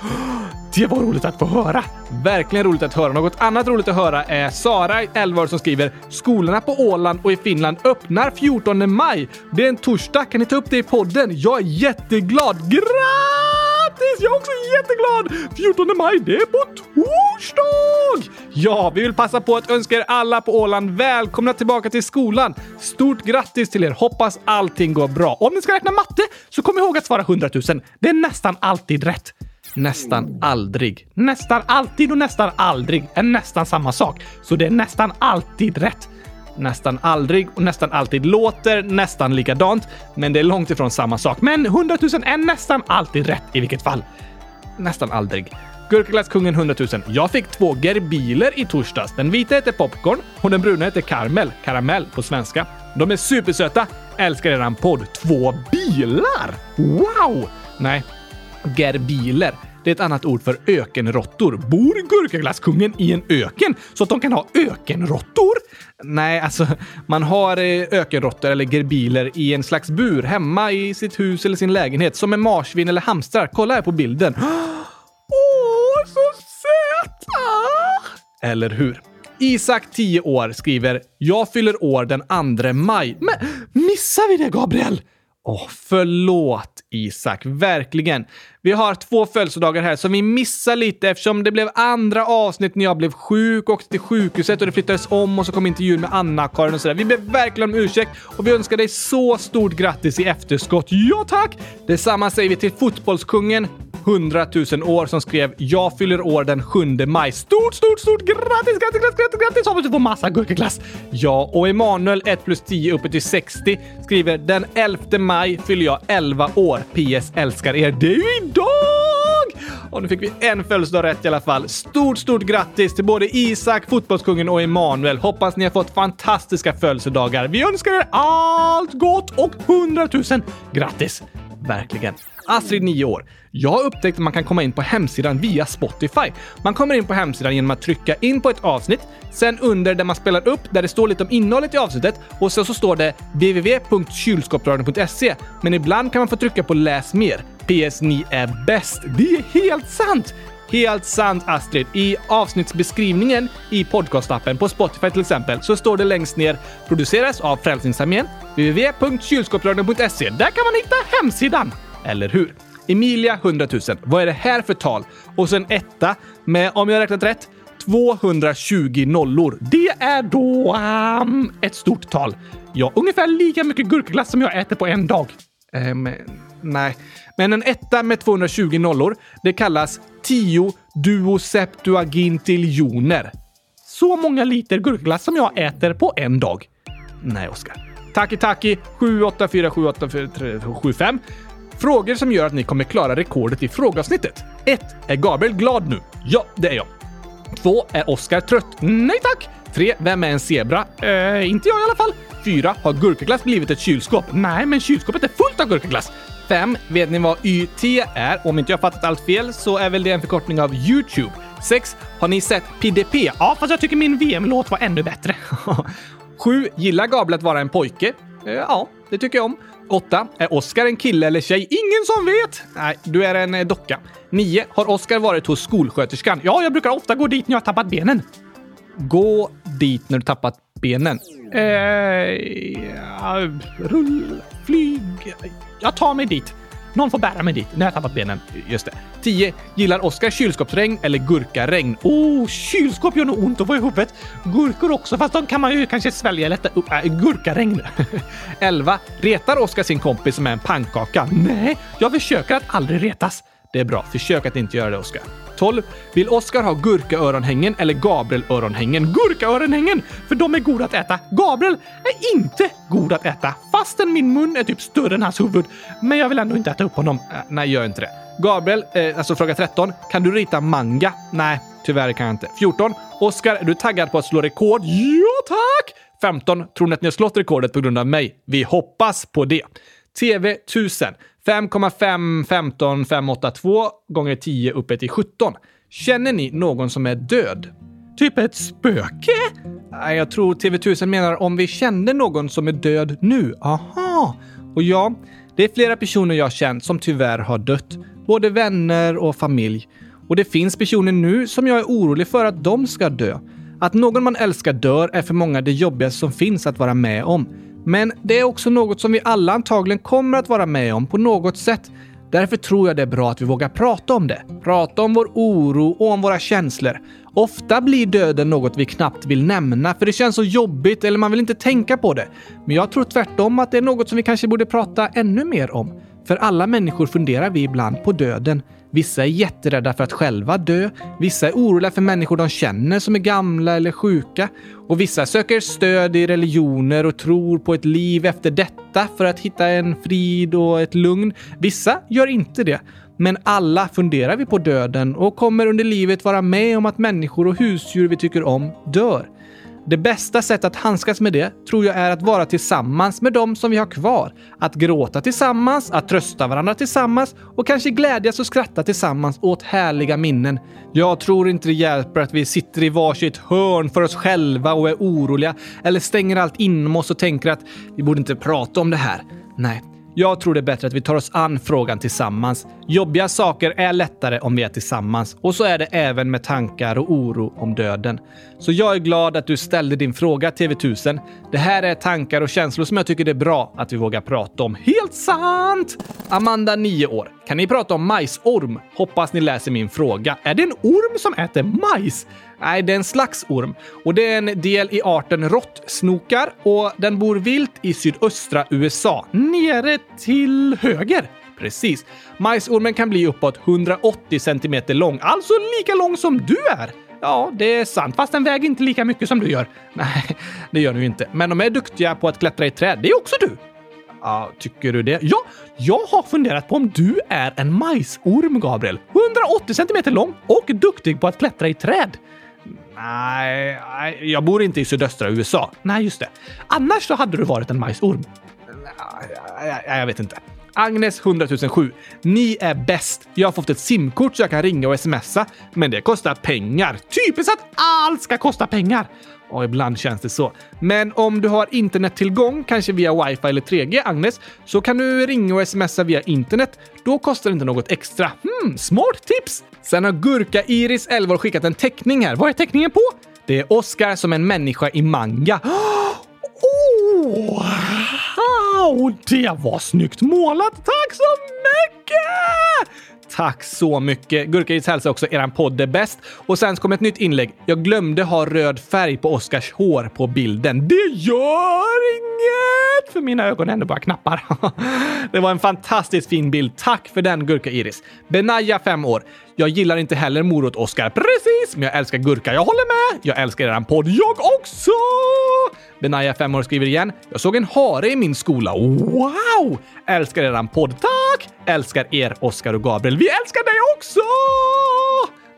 Det var roligt att få höra! Verkligen roligt att höra. Något annat roligt att höra är Sara, 11 år, som skriver “Skolorna på Åland och i Finland öppnar 14 maj. Det är en torsdag. Kan ni ta upp det i podden? Jag är jätteglad! Grattis! Jag är också jätteglad! 14 maj, det är på torsdag! Ja, vi vill passa på att önska er alla på Åland välkomna tillbaka till skolan. Stort grattis till er! Hoppas allting går bra. Om ni ska räkna matte så kom ihåg att svara 100 000. Det är nästan alltid rätt. Nästan aldrig. Nästan alltid och nästan aldrig är nästan samma sak. Så det är nästan alltid rätt. Nästan aldrig och nästan alltid låter nästan likadant, men det är långt ifrån samma sak. Men 100 000 är nästan alltid rätt i vilket fall. Nästan aldrig. Gurkaglasskungen 100 000. Jag fick två gerbiler i torsdags. Den vita heter popcorn och den bruna heter karamell. Karamell på svenska. De är supersöta. Älskar eran podd. Två bilar! Wow! Nej, gerbiler. Det är ett annat ord för ökenråttor. Bor gurkaglasskungen i en öken så att de kan ha ökenråttor? Nej, alltså man har eh, ökenråttor eller gerbiler i en slags bur hemma i sitt hus eller sin lägenhet som med marsvin eller hamstrar. Kolla här på bilden. Åh, så söta! Eller hur? Isak, 10 år, skriver “Jag fyller år den 2 maj”. Men missar vi det, Gabriel? Åh, förlåt Isak. Verkligen. Vi har två födelsedagar här som vi missar lite eftersom det blev andra avsnitt när jag blev sjuk och åkte till sjukhuset och det flyttades om och så kom intervjun med Anna-Karin och sådär. Vi ber verkligen om ursäkt och vi önskar dig så stort grattis i efterskott. Ja tack! Detsamma säger vi till fotbollskungen 100 000 år som skrev “Jag fyller år den 7 maj”. Stort, stort, stort grattis, grattis, grattis, grattis, grattis! Hoppas du får massa gurkaglass! Ja, och Emanuel 1 plus 10 uppe till 60 skriver “Den 11 maj fyller jag 11 år. PS älskar er. Det är ju idag!” Och nu fick vi en födelsedag rätt i alla fall. Stort, stort grattis till både Isak, fotbollskungen och Emanuel. Hoppas ni har fått fantastiska födelsedagar. Vi önskar er allt gott och 100 000 grattis! Verkligen. Astrid, 9 år. Jag har upptäckt att man kan komma in på hemsidan via Spotify. Man kommer in på hemsidan genom att trycka in på ett avsnitt, sen under där man spelar upp, där det står lite om innehållet i avsnittet och sen så står det www.kylskåpsradion.se. Men ibland kan man få trycka på läs mer. PS, ni är bäst. Det är helt sant! Helt sant Astrid. I avsnittsbeskrivningen i podcastappen på Spotify till exempel så står det längst ner produceras av Frälsningsarmén www.kylskåpsradion.se. Där kan man hitta hemsidan. Eller hur? Emilia 100 000. Vad är det här för tal? Och sen etta med, om jag räknat rätt, 220 nollor. Det är då um, ett stort tal. Ja, ungefär lika mycket gurkaglass som jag äter på en dag. Um, nej, men en etta med 220 nollor, det kallas 10 duoseptuagintiljoner. Så många liter gurkaglass som jag äter på en dag. Nej, Oskar. Taki Taki 7847875. Frågor som gör att ni kommer klara rekordet i frågeavsnittet. 1. Är Gabriel glad nu? Ja, det är jag. 2. Är Oskar trött? Nej tack! 3. Vem är en zebra? Eh, inte jag i alla fall. 4. Har gurkaglass blivit ett kylskåp? Nej, men kylskåpet är fullt av gurkaglass. 5. Vet ni vad YT är? Om inte jag fattat allt fel så är väl det en förkortning av YouTube. 6. Har ni sett PDP? Ja, fast jag tycker min VM-låt var ännu bättre. 7. Gillar Gabriel att vara en pojke? Eh, ja, det tycker jag om. 8. Är Oskar en kille eller tjej? Ingen som vet! Nej, du är en eh, docka. 9. Har Oskar varit hos skolsköterskan? Ja, jag brukar ofta gå dit när jag har tappat benen. Gå dit när du tappat benen? Eh, ja, rull, flyg. Jag tar mig dit. Någon får bära mig dit när jag tappat benen. Just det. 10. Gillar Oskar kylskåpsregn eller gurkaregn? Oh, kylskåp gör nog ont att få i huvudet. Gurkor också, fast de kan man ju kanske svälja lätta upp. Äh, gurkaregn. 11. Retar Oskar sin kompis som är en pannkaka? Nej, jag försöker att aldrig retas. Det är bra. Försök att inte göra det, Oskar. 12. Vill Oskar ha gurkaöronhängen eller Gabriel-öronhängen? Gurkaöronhängen! För de är goda att äta. Gabriel är inte god att äta, fastän min mun är typ större än hans huvud. Men jag vill ändå inte äta upp honom. Äh, nej, gör inte det. Gabriel, eh, alltså fråga 13. Kan du rita manga? Nej, tyvärr kan jag inte. 14. Oskar, är du taggad på att slå rekord? Ja, tack! 15. Tror ni att ni har slått rekordet på grund av mig? Vi hoppas på det. TV 1000. 5,5 15 582 gånger 10 uppe till 17. Känner ni någon som är död? Typ ett spöke? Nej, jag tror TV1000 menar om vi kände någon som är död nu. Aha! Och ja, det är flera personer jag känt som tyvärr har dött. Både vänner och familj. Och det finns personer nu som jag är orolig för att de ska dö. Att någon man älskar dör är för många det jobbigaste som finns att vara med om. Men det är också något som vi alla antagligen kommer att vara med om på något sätt. Därför tror jag det är bra att vi vågar prata om det. Prata om vår oro och om våra känslor. Ofta blir döden något vi knappt vill nämna för det känns så jobbigt eller man vill inte tänka på det. Men jag tror tvärtom att det är något som vi kanske borde prata ännu mer om. För alla människor funderar vi ibland på döden. Vissa är jätterädda för att själva dö. Vissa är oroliga för människor de känner som är gamla eller sjuka. Och vissa söker stöd i religioner och tror på ett liv efter detta för att hitta en frid och ett lugn. Vissa gör inte det. Men alla funderar vi på döden och kommer under livet vara med om att människor och husdjur vi tycker om dör. Det bästa sättet att handskas med det tror jag är att vara tillsammans med dem som vi har kvar. Att gråta tillsammans, att trösta varandra tillsammans och kanske glädjas och skratta tillsammans åt härliga minnen. Jag tror inte det hjälper att vi sitter i varsitt hörn för oss själva och är oroliga eller stänger allt inom oss och tänker att vi borde inte prata om det här. Nej, jag tror det är bättre att vi tar oss an frågan tillsammans. Jobbiga saker är lättare om vi är tillsammans och så är det även med tankar och oro om döden. Så jag är glad att du ställde din fråga TV1000. Det här är tankar och känslor som jag tycker det är bra att vi vågar prata om. Helt sant! Amanda, 9 år. Kan ni prata om majsorm? Hoppas ni läser min fråga. Är det en orm som äter majs? Nej, det är en slags orm och det är en del i arten råttsnokar och den bor vilt i sydöstra USA, nere till höger. Precis. Majsormen kan bli uppåt 180 centimeter lång, alltså lika lång som du är. Ja, det är sant, fast den väger inte lika mycket som du gör. Nej, det gör den ju inte. Men de är duktiga på att klättra i träd. Det är också du. Ja, tycker du det? Ja, jag har funderat på om du är en majsorm, Gabriel. 180 centimeter lång och duktig på att klättra i träd. Nej, nej, jag bor inte i sydöstra USA. Nej, just det. Annars så hade du varit en majsorm. Nej, jag vet inte. Agnes 100 007. Ni är bäst. Jag har fått ett simkort så jag kan ringa och smsa, men det kostar pengar. Typiskt att allt ska kosta pengar. Och ibland känns det så. Men om du har internettillgång, kanske via wifi eller 3G, Agnes, så kan du ringa och smsa via internet. Då kostar det inte något extra. Hmm, smart tips! Sen har Gurka-Iris 11 år skickat en teckning här. Vad är teckningen på? Det är Oscar som en människa i manga. Wow, det var snyggt målat! Tack så mycket! Tack så mycket! Gurkagris hälsar också eran podd är bäst. Och sen kom ett nytt inlägg. Jag glömde ha röd färg på Oscars hår på bilden. Det gör inget! För mina ögon är ändå bara knappar. det var en fantastiskt fin bild. Tack för den Gurka-Iris. Benaya, 5 år. Jag gillar inte heller morot Oscar. Precis! Men jag älskar gurka. Jag håller med! Jag älskar eran podd. Jag också! Benaya, 5 år, skriver igen. Jag såg en hare i min skola. Wow! Älskar eran podd. Tack! Älskar er, Oskar och Gabriel. Vi älskar dig också!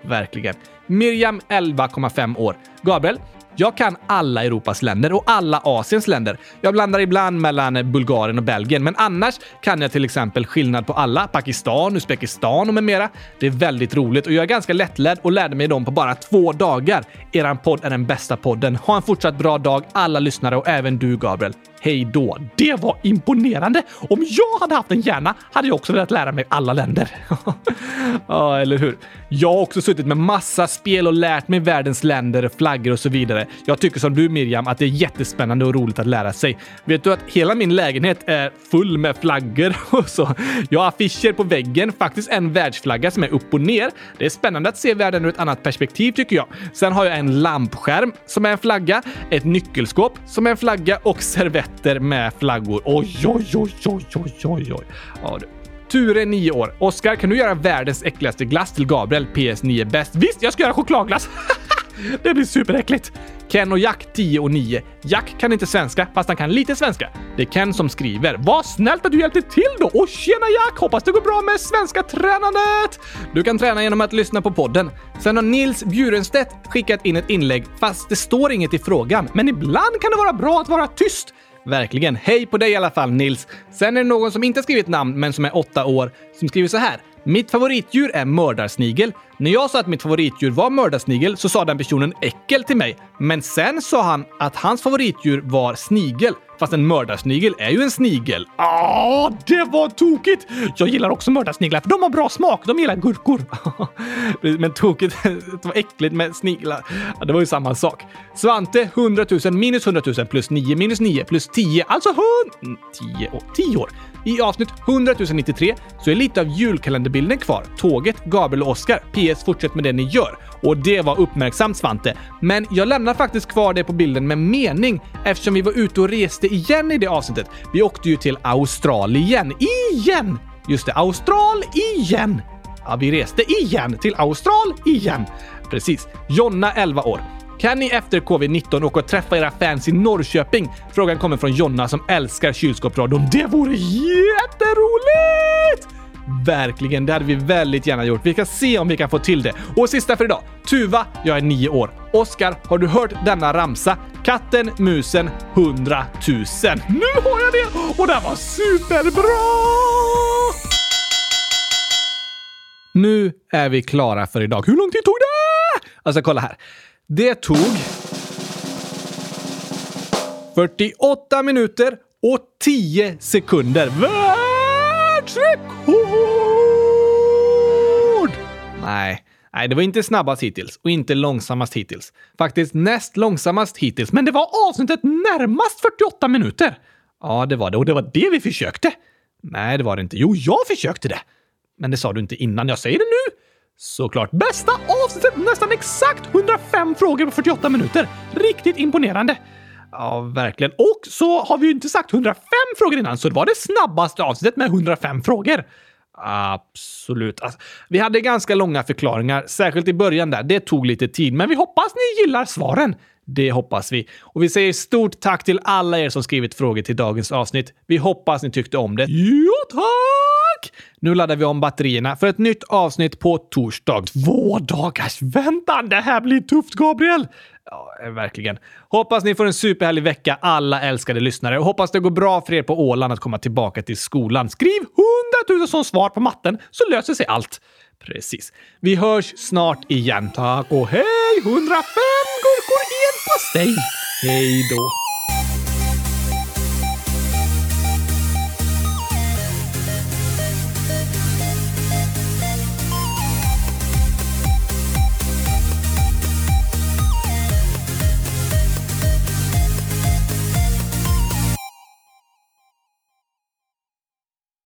Verkligen. Miriam, 11,5 år. Gabriel, jag kan alla Europas länder och alla Asiens länder. Jag blandar ibland mellan Bulgarien och Belgien, men annars kan jag till exempel skillnad på alla Pakistan, Uzbekistan och med mera. Det är väldigt roligt och jag är ganska lättlärd och lärde mig dem på bara två dagar. Eran podd är den bästa podden. Ha en fortsatt bra dag alla lyssnare och även du Gabriel. Hej då! Det var imponerande! Om jag hade haft en hjärna hade jag också velat lära mig alla länder. ja, eller hur? Jag har också suttit med massa spel och lärt mig världens länder, flaggor och så vidare. Jag tycker som du Miriam att det är jättespännande och roligt att lära sig. Vet du att hela min lägenhet är full med flaggor och så. Jag har affischer på väggen, faktiskt en världsflagga som är upp och ner. Det är spännande att se världen ur ett annat perspektiv tycker jag. Sen har jag en lampskärm som är en flagga, ett nyckelskåp som är en flagga och servetter med flaggor. Oj, oj, oj, oj, oj, oj, oj. Ja, du. Ture, 9 år. Oskar, kan du göra världens äckligaste glass till Gabriel? PS9 bäst. Visst, jag ska göra chokladglass! det blir superäckligt. Ken och Jack 10 och 9. Jack kan inte svenska, fast han kan lite svenska. Det är Ken som skriver. Vad snällt att du hjälpte till då! Och tjena Jack! Hoppas det går bra med svenska tränandet! Du kan träna genom att lyssna på podden. Sen har Nils Bjurenstedt skickat in ett inlägg, fast det står inget i frågan. Men ibland kan det vara bra att vara tyst. Verkligen. Hej på dig i alla fall, Nils. Sen är det någon som inte har skrivit namn, men som är åtta år, som skriver så här. Mitt favoritdjur är mördarsnigel. När jag sa att mitt favoritdjur var mördarsnigel så sa den personen äckel till mig. Men sen sa han att hans favoritdjur var snigel. Fast en mördarsnigel är ju en snigel. Ah, det var tokigt! Jag gillar också mördarsniglar för de har bra smak. De gillar gurkor. Men tokigt, det var äckligt med sniglar. Ja, det var ju samma sak. Svante, 100 000 minus 100 000 plus 9 minus 9 plus 10, alltså 100... 10 år. 10 år. I avsnitt 100 093 så är lite av julkalenderbilden kvar. Tåget, Gabriel och Oskar. PS, fortsätt med det ni gör. Och det var uppmärksamt Svante. Men jag lämnar faktiskt kvar det på bilden med mening eftersom vi var ute och reste igen i det avsnittet. Vi åkte ju till Australien. Igen! Just det, Australien. Ja, vi reste igen till Austral igen. Precis. Jonna, 11 år. Kan ni efter covid-19 åka och träffa era fans i Norrköping? Frågan kommer från Jonna som älskar kylskåpsradion. Det vore jätteroligt! Verkligen, det hade vi väldigt gärna gjort. Vi ska se om vi kan få till det. Och sista för idag. Tuva, jag är nio år. Oskar, har du hört denna ramsa? Katten, musen, hundratusen. Nu har jag det! Och det var superbra! Nu är vi klara för idag. Hur lång tid tog det? Alltså kolla här. Det tog 48 minuter och 10 sekunder. Världsrekord! Nej, nej, det var inte snabbast hittills och inte långsammast hittills. Faktiskt näst långsammast hittills, men det var avsnittet närmast 48 minuter. Ja, det var det och det var det vi försökte. Nej, det var det inte. Jo, jag försökte det. Men det sa du inte innan. Jag säger det nu. Såklart bästa avsnittet, nästan exakt 105 frågor på 48 minuter. Riktigt imponerande. Ja, verkligen. Och så har vi ju inte sagt 105 frågor innan, så det var det snabbaste avsnittet med 105 frågor. Absolut. Alltså, vi hade ganska långa förklaringar, särskilt i början där. Det tog lite tid, men vi hoppas ni gillar svaren. Det hoppas vi. Och vi säger stort tack till alla er som skrivit frågor till dagens avsnitt. Vi hoppas ni tyckte om det. Jo, tack! Nu laddar vi om batterierna för ett nytt avsnitt på torsdag. Två dagars väntan! Det här blir tufft, Gabriel! Ja, verkligen. Hoppas ni får en superhärlig vecka, alla älskade lyssnare. Och hoppas det går bra för er på Åland att komma tillbaka till skolan. Skriv 100 000 som svar på matten så löser sig allt. Precis. Vi hörs snart igen. Tack och hej! 105 gurkor i en pastej. Hej då!